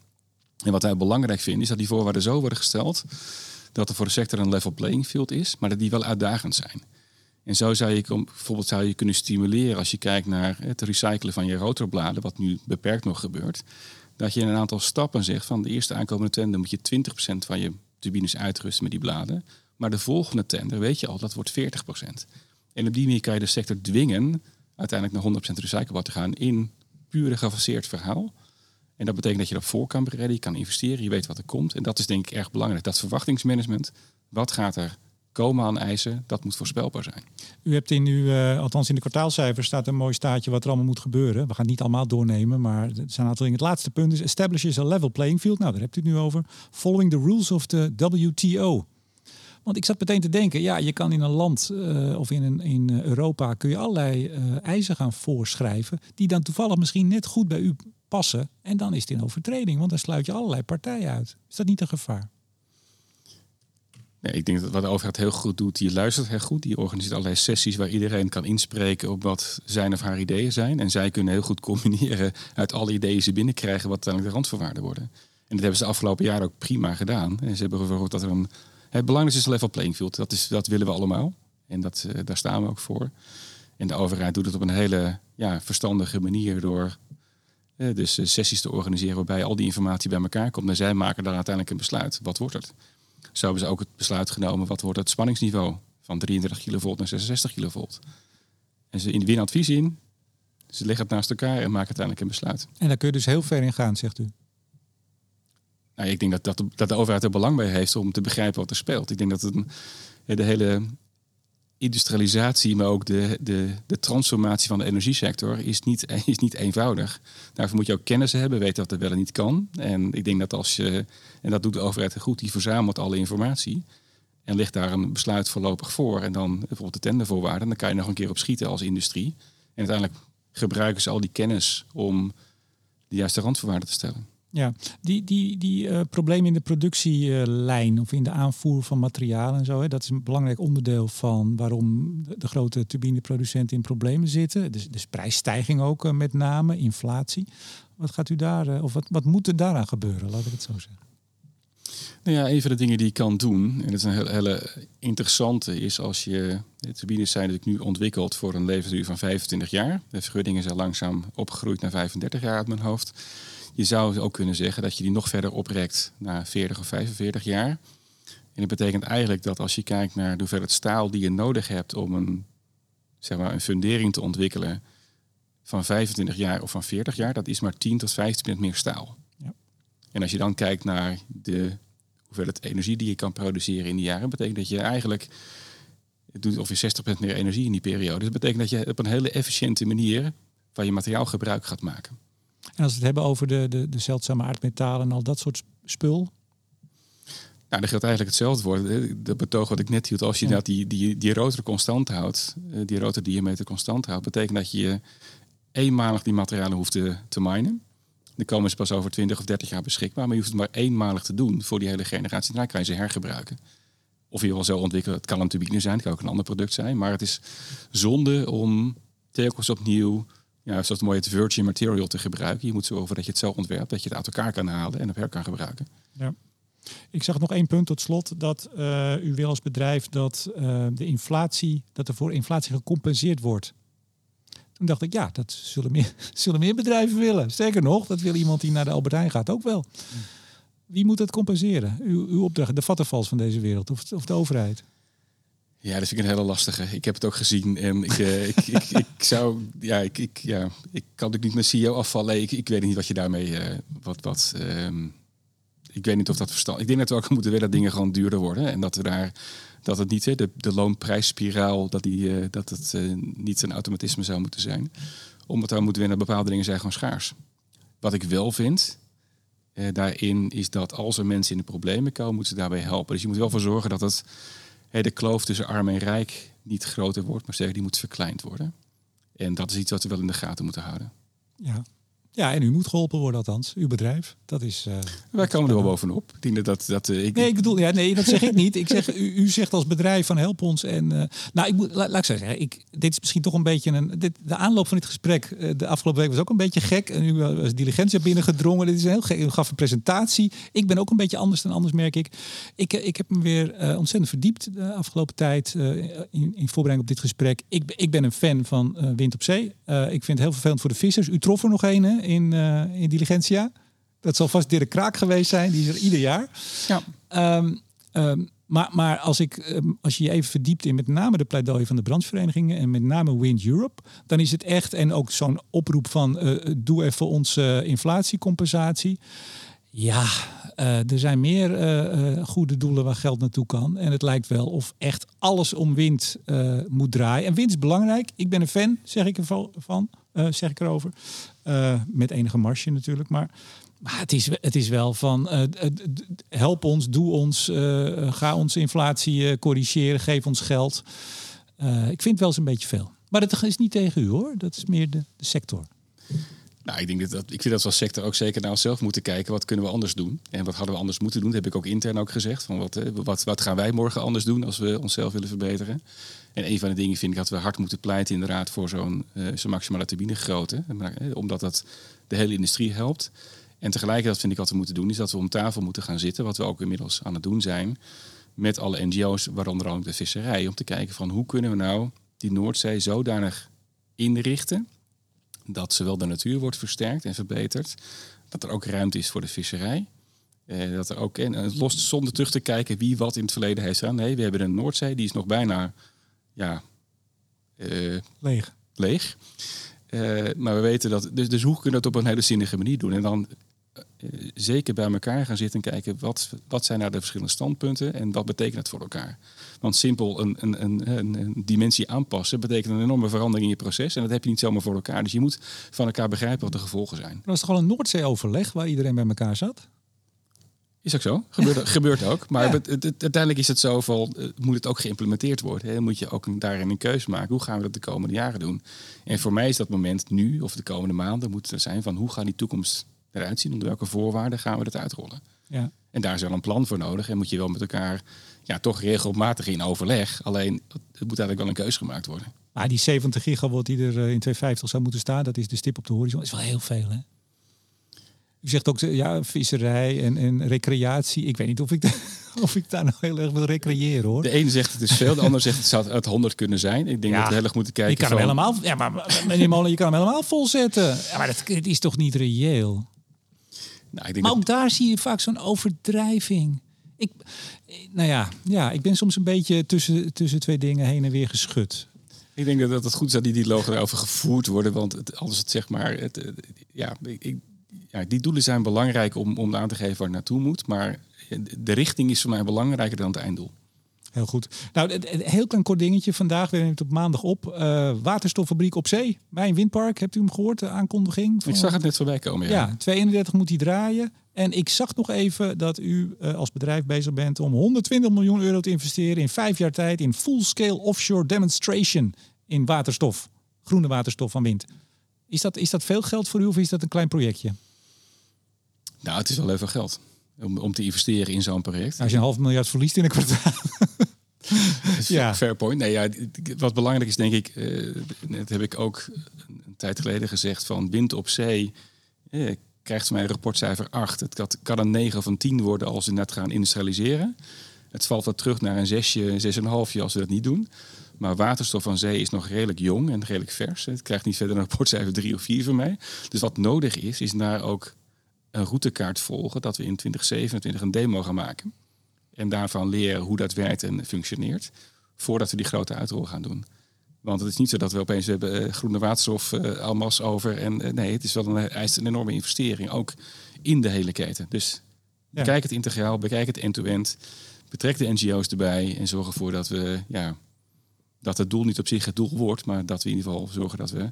En wat wij belangrijk vinden, is dat die voorwaarden zo worden gesteld dat er voor de sector een level playing field is, maar dat die wel uitdagend zijn. En zo zou je bijvoorbeeld zou je kunnen stimuleren als je kijkt naar het recyclen van je rotorbladen, wat nu beperkt nog gebeurt. Dat je in een aantal stappen zegt van de eerste aankomende tender moet je 20% van je turbines uitrusten met die bladen. Maar de volgende tender weet je al, dat wordt 40%. En op die manier kan je de sector dwingen uiteindelijk naar 100% recyclebaar te gaan in pure gefaseerd verhaal. En dat betekent dat je dat voor kan bereiden, je kan investeren, je weet wat er komt. En dat is denk ik erg belangrijk. Dat verwachtingsmanagement. Wat gaat er komen aan eisen, dat moet voorspelbaar zijn. U hebt in uw, uh, althans in de kwartaalcijfers staat een mooi staatje wat er allemaal moet gebeuren. We gaan het niet allemaal doornemen, maar er zijn een aantal dingen. Het laatste punt is establishes a level playing field. Nou, daar hebt u het nu over. Following the rules of the WTO. Want ik zat meteen te denken, ja, je kan in een land uh, of in, een, in Europa kun je allerlei uh, eisen gaan voorschrijven die dan toevallig misschien net goed bij u passen. En dan is het in overtreding, want dan sluit je allerlei partijen uit. Is dat niet een gevaar? Ik denk dat wat de overheid heel goed doet, die luistert heel goed. Die organiseert allerlei sessies waar iedereen kan inspreken op wat zijn of haar ideeën zijn. En zij kunnen heel goed combineren uit alle ideeën ze binnenkrijgen, wat uiteindelijk de randvoorwaarden worden. En dat hebben ze de afgelopen jaren ook prima gedaan. En ze hebben bijvoorbeeld dat er een. Het belangrijkste is een level playing field. Dat, is, dat willen we allemaal. En dat, uh, daar staan we ook voor. En de overheid doet het op een hele ja, verstandige manier door uh, dus uh, sessies te organiseren waarbij al die informatie bij elkaar komt. En zij maken daar uiteindelijk een besluit. Wat wordt het? Zo hebben ze ook het besluit genomen wat wordt het spanningsniveau van 33 kilovolt naar 66 kilovolt. En ze in de advies in, ze leggen het naast elkaar en maken uiteindelijk een besluit. En daar kun je dus heel ver in gaan, zegt u? Nou, ik denk dat, dat, de, dat de overheid er belang bij heeft om te begrijpen wat er speelt. Ik denk dat het een, de hele industrialisatie, maar ook de, de, de transformatie van de energiesector is niet, is niet eenvoudig. Daarvoor moet je ook kennis hebben, weten wat er wel en niet kan. En ik denk dat als je, en dat doet de overheid goed, die verzamelt alle informatie en ligt daar een besluit voorlopig voor. En dan bijvoorbeeld de tendervoorwaarden, dan kan je nog een keer op schieten als industrie. En uiteindelijk gebruiken ze al die kennis om de juiste randvoorwaarden te stellen. Ja, die, die, die uh, problemen in de productielijn of in de aanvoer van materialen en zo, hè, dat is een belangrijk onderdeel van waarom de, grote turbineproducenten in problemen zitten. Dus, dus prijsstijging ook uh, met name, inflatie. Wat gaat u daar, uh, of wat, wat moet er daaraan gebeuren, laat ik het zo zeggen? Nou ja, een van de dingen die je kan doen, en dat is een hele, hele interessante, is als je. De turbines zijn natuurlijk nu ontwikkeld voor een levensduur van 25 jaar. De vergunningen zijn langzaam opgegroeid naar 35 jaar uit mijn hoofd. Je zou ook kunnen zeggen dat je die nog verder oprekt naar 40 of 45 jaar. En dat betekent eigenlijk dat als je kijkt naar de hoeveelheid staal die je nodig hebt om een, zeg maar, een fundering te ontwikkelen van 25 jaar of van 40 jaar, dat is maar 10 tot 15% meer staal. Ja. En als je dan kijkt naar de hoeveelheid energie die je kan produceren in die jaren, betekent dat je eigenlijk het doet ongeveer 60% meer energie in die periode. Dus dat betekent dat je op een hele efficiënte manier van je materiaal gebruik gaat maken. En als we het hebben over de, de, de zeldzame aardmetalen en al dat soort spul? Nou, dat geldt eigenlijk hetzelfde voor. De betoog wat ik net hield, als je dat die, die, die rotor constant houdt, eh, die rotordiameter constant houdt, betekent dat je eenmalig die materialen hoeft te, te minen. Dan komen ze pas over 20 of 30 jaar beschikbaar, maar je hoeft het maar eenmalig te doen voor die hele generatie. Daarna kan je ze hergebruiken. Of je wil zo ontwikkelen, het kan een turbine zijn, het kan ook een ander product zijn. Maar het is zonde om telkens opnieuw ja, zoals het mooie het virgin material te gebruiken. Je moet zorgen dat je het zo ontwerpt dat je het uit elkaar kan halen en op her kan gebruiken. Ja. Ik zag nog één punt tot slot dat uh, u wil als bedrijf dat uh, de inflatie, dat er voor inflatie gecompenseerd wordt. Toen dacht ik, ja, dat zullen meer, zullen meer bedrijven willen. Sterker nog, dat wil iemand die naar de Albert gaat ook wel. Wie moet het compenseren? Uw, uw opdracht, de vattenvals van deze wereld of, of de overheid? Ja, dat vind ik een hele lastige. Ik heb het ook gezien. En ik, uh, ik, ik, ik, zou, ja, ik, ik, ja, ik kan ook niet mijn CEO afvallen. Ik, ik weet niet wat je daarmee, uh, wat, wat, um, ik weet niet of dat verstand. Ik denk dat we ook moeten willen dat dingen gewoon duurder worden en dat we daar, dat het niet, hè, de, de loonprijsspiraal, dat die, uh, dat het niet een automatisme zou moeten zijn. Omdat we moeten winnen, bepaalde dingen zijn gewoon schaars. Wat ik wel vind, daarin is dat als er mensen in de problemen komen, moeten ze daarbij helpen. Dus je moet wel voor zorgen dat het de kloof tussen arm en rijk niet groter wordt, maar zeggen die moet verkleind worden. En dat is iets wat we wel in de gaten moeten houden. Ja, ja, en u moet geholpen worden althans, uw bedrijf. Dat is. Uh, Wij komen er wel bovenop. Dat dat. Uh, ik... Nee, ik bedoel, ja, nee, dat zeg ik niet. Ik zeg, u, u zegt als bedrijf van help ons. En uh, nou, ik moet, laat, laat ik zeggen, ik, dit is misschien toch een beetje een. Dit, de aanloop van dit gesprek de afgelopen week was ook een beetje gek. En u was diligentie binnengedrongen. Dit is een heel gek. U gaf een presentatie. Ik ben ook een beetje anders dan anders, merk ik. Ik, ik heb me weer ontzettend verdiept de afgelopen tijd in, in voorbereiding op dit gesprek. Ik, ik ben een fan van wind op zee. ik vind het heel vervelend voor de vissers. U trof er nog een, hè? In, uh, in Diligentia. Dat zal vast Dirk Kraak geweest zijn, die is er ieder jaar. Ja. Um, um, maar, maar als, ik, um, als je je even verdiept in met name de pleidooi van de brancheverenigingen en met name Wind Europe, dan is het echt, en ook zo'n oproep van uh, doe even onze inflatiecompensatie. Ja, uh, er zijn meer goede doelen waar geld naartoe kan. En het lijkt wel of echt alles om wind moet draaien. En wind is belangrijk. Ik ben een fan, zeg ik ervan. zeg ik erover. Met enige marge natuurlijk. Maar, maar het, is, het is wel van help ons, doe ons, ga onze inflatie corrigeren, geef ons geld. ik vind het wel eens een beetje veel. Maar dat is niet tegen u hoor. Dat is meer de, de sector. Nou, ik, denk dat, ik vind dat we als sector ook zeker naar onszelf moeten kijken. Wat kunnen we anders doen? En wat hadden we anders moeten doen? Dat heb ik ook intern ook gezegd. Van wat, wat, wat gaan wij morgen anders doen als we onszelf willen verbeteren? En een van de dingen vind ik dat we hard moeten pleiten inderdaad voor zo'n uh, zo'n maximale turbinegrootte. Omdat dat de hele industrie helpt. En tegelijkertijd vind ik wat we moeten doen, is dat we om tafel moeten gaan zitten. Wat we ook inmiddels aan het doen zijn. Met alle NGO's, waaronder ook de visserij. Om te kijken van hoe kunnen we nou die Noordzee zodanig inrichten dat zowel de natuur wordt versterkt en verbeterd, dat er ook ruimte is voor de visserij. Eh, dat er ook, en los zonder terug te kijken wie wat in het verleden heeft gedaan. Nee, we hebben een Noordzee, die is nog bijna ja, uh, leeg. leeg. Uh, maar we weten dat, dus, dus hoe kunnen we dat op een hele zinnige manier doen? En dan eh, zeker bij elkaar gaan zitten en kijken wat, wat zijn nou de verschillende standpunten en wat betekent het voor elkaar. Want simpel een, een, een, een, dimensie aanpassen betekent een enorme verandering in je proces en dat heb je niet zomaar voor elkaar. Dus je moet van elkaar begrijpen wat de gevolgen zijn. Dat was toch al een Noordzee-overleg waar iedereen bij elkaar zat? Is ook zo. Gebeurt, gebeurt ook. Maar het, het, uiteindelijk is het zo van, eh, moet het ook geïmplementeerd worden. Dan moet je ook daarin een keuze maken. Hoe gaan we dat de komende jaren doen? En voor mij is dat moment nu, of de komende maanden, moet er zijn van hoe gaan die toekomst eruit zien? Onder welke voorwaarden gaan we dat uitrollen? Ja. En daar is wel een plan voor nodig. En moet je wel met elkaar ja, toch regelmatig in overleg. Alleen, het moet eigenlijk wel een keus gemaakt worden. Maar die 70 gigawatt die er eh, in 250 zou moeten staan, dat is de stip op de horizon. is wel heel veel, hè? U zegt ook, ja, visserij en, en recreatie. Ik weet niet of ik, of ik daar nou heel erg wil recreëren, hoor. De ene zegt het is veel, de ander zegt het zou het 100 kunnen zijn. Ik denk Ja. dat we heel erg moeten kijken. Je kan hem helemaal, ja, maar meneer Molen, je kan hem helemaal volzetten. Ja, maar dat, het is toch niet reëel? Nou, ik denk Maar dat, ook daar zie je vaak zo'n overdrijving. Ik, nou ja, ja, ik ben soms een beetje tussen, tussen twee dingen heen en weer geschud. ik denk dat het goed is dat die dialogen daarover gevoerd worden. Want het, als het zeg maar. Het, eh, ja, ik- ja, die doelen zijn belangrijk om, om aan te geven waar het naartoe moet. Maar de richting is voor mij belangrijker dan het einddoel. Heel goed. Nou, een- heel klein kort dingetje. Vandaag, we nemen het op maandag op. Eh, waterstoffabriek op zee. Bij een windpark. Hebt u hem gehoord, de aankondiging? Ik zag het net voorbij komen. Ja. Ja, 32 moet hij draaien. En ik zag nog even dat u eh, als bedrijf bezig bent om 120 miljoen euro te investeren in vijf jaar tijd in full-scale offshore demonstration in waterstof. Groene waterstof van wind. Is dat, is dat veel geld voor u of is dat een klein projectje? Nou, het is wel veel geld om, om te investeren in zo'n project. Als je een half miljard verliest in een kwartaal. ja. Fair point. Nee, ja, wat belangrijk is, denk ik, eh, dat heb ik ook een tijd geleden gezegd, van wind op zee eh, krijgt van mij een rapportcijfer 8. Het kan- kan een 9 of een 10 worden als we net gaan industrialiseren. Het valt wat terug naar een 6, 6,5 als we dat niet doen. Maar waterstof van zee is nog redelijk jong en redelijk vers. Het krijgt niet verder een rapportcijfer 3 of 4 van mij. Dus wat nodig is, is daar ook een routekaart volgen dat we in 2027 een demo gaan maken. En daarvan leren hoe dat werkt en functioneert. Voordat we die grote uitrol gaan doen. Want het is niet zo dat we opeens hebben eh, groene waterstof eh almas over. En eh, nee, het is wel een, eist een enorme investering. Ook in de hele keten. Dus Ja. bekijk het integraal, bekijk het end-to-end. Betrek de NGO's erbij. En zorg ervoor dat we ja, dat het doel niet op zich het doel wordt. Maar dat we in ieder geval zorgen dat we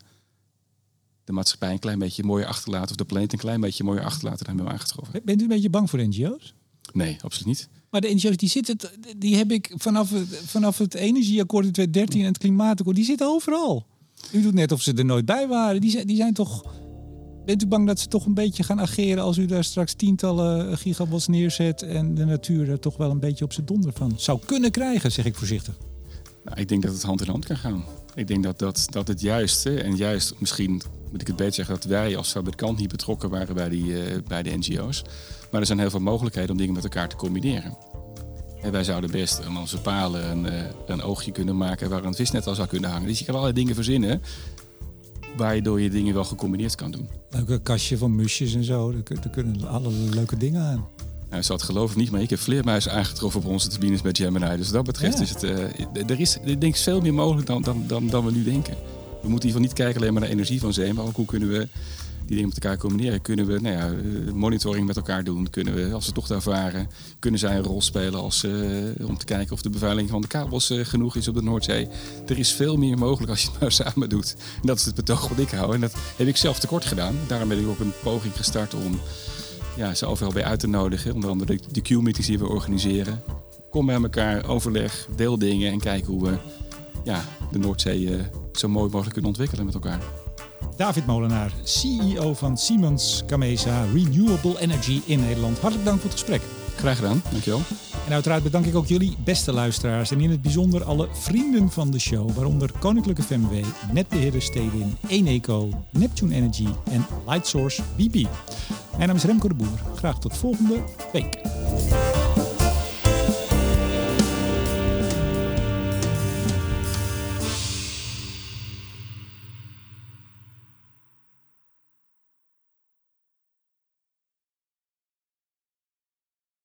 de maatschappij een klein beetje mooier achterlaten. Of de planeet een klein beetje mooier achterlaten dan we hebben aangetroffen. Bent u een beetje bang voor NGO's? Nee, absoluut niet. Maar de NGO's die zitten, die heb ik vanaf het, vanaf het energieakkoord in 2013 en het klimaatakkoord, die zitten overal. U doet net of ze er nooit bij waren. Die zijn, die zijn toch. Bent u bang dat ze toch een beetje gaan ageren als u daar straks tientallen gigawatts neerzet en de natuur er toch wel een beetje op zijn donder van zou kunnen krijgen, zeg ik voorzichtig. Nou, ik denk dat het hand in hand kan gaan. Ik denk dat, dat, dat het juiste, en juist misschien moet ik het beter zeggen, dat wij als fabrikant niet betrokken waren bij, die, eh, bij de NGO's. Maar er zijn heel veel mogelijkheden om dingen met elkaar te combineren. En wij zouden best aan onze palen een, eh, een oogje kunnen maken waar een visnet al zou kunnen hangen. Dus je kan allerlei dingen verzinnen waardoor je dingen wel gecombineerd kan doen. Leuke kastje van musjes en zo. Er kunnen allerlei leuke dingen aan. Je zal het geloven niet, maar ik heb vleermuizen aangetroffen op onze turbines bij Gemini. Dus wat dat betreft Ja. is het, eh, er is ik denk veel meer mogelijk dan, dan, dan, dan we nu denken. We moeten in ieder geval niet kijken alleen maar naar energie van zee, maar ook hoe kunnen we die dingen met elkaar combineren. Kunnen we nou ja, eh, monitoring met elkaar doen? Kunnen we, als we toch daar varen, kunnen zij een rol spelen als, eh, om te kijken of de bevuiling van de kabels genoeg is op de Noordzee? Er is veel meer mogelijk als je het nou samen doet. En dat is het betoog wat ik hou. En dat heb ik zelf tekort gedaan. Daarom ben ik ook een poging gestart om ja, ze overal bij uit te nodigen. Onder andere de, de Q-meetings die we organiseren. Kom bij elkaar, overleg, deel dingen en kijk hoe we ja, de Noordzee eh, zo mooi mogelijk kunnen ontwikkelen met elkaar. David Molenaar, CEO van Siemens Gamesa Renewable Energy in Nederland. Hartelijk dank voor het gesprek. Graag gedaan, dankjewel. En uiteraard bedank ik ook jullie beste luisteraars en in het bijzonder alle vrienden van de show, waaronder Koninklijke FMW, Netbeheerder Stedin, Eneco, Neptune Energy en Lightsource BP. Mijn naam is Remco de Boer. Graag tot volgende week.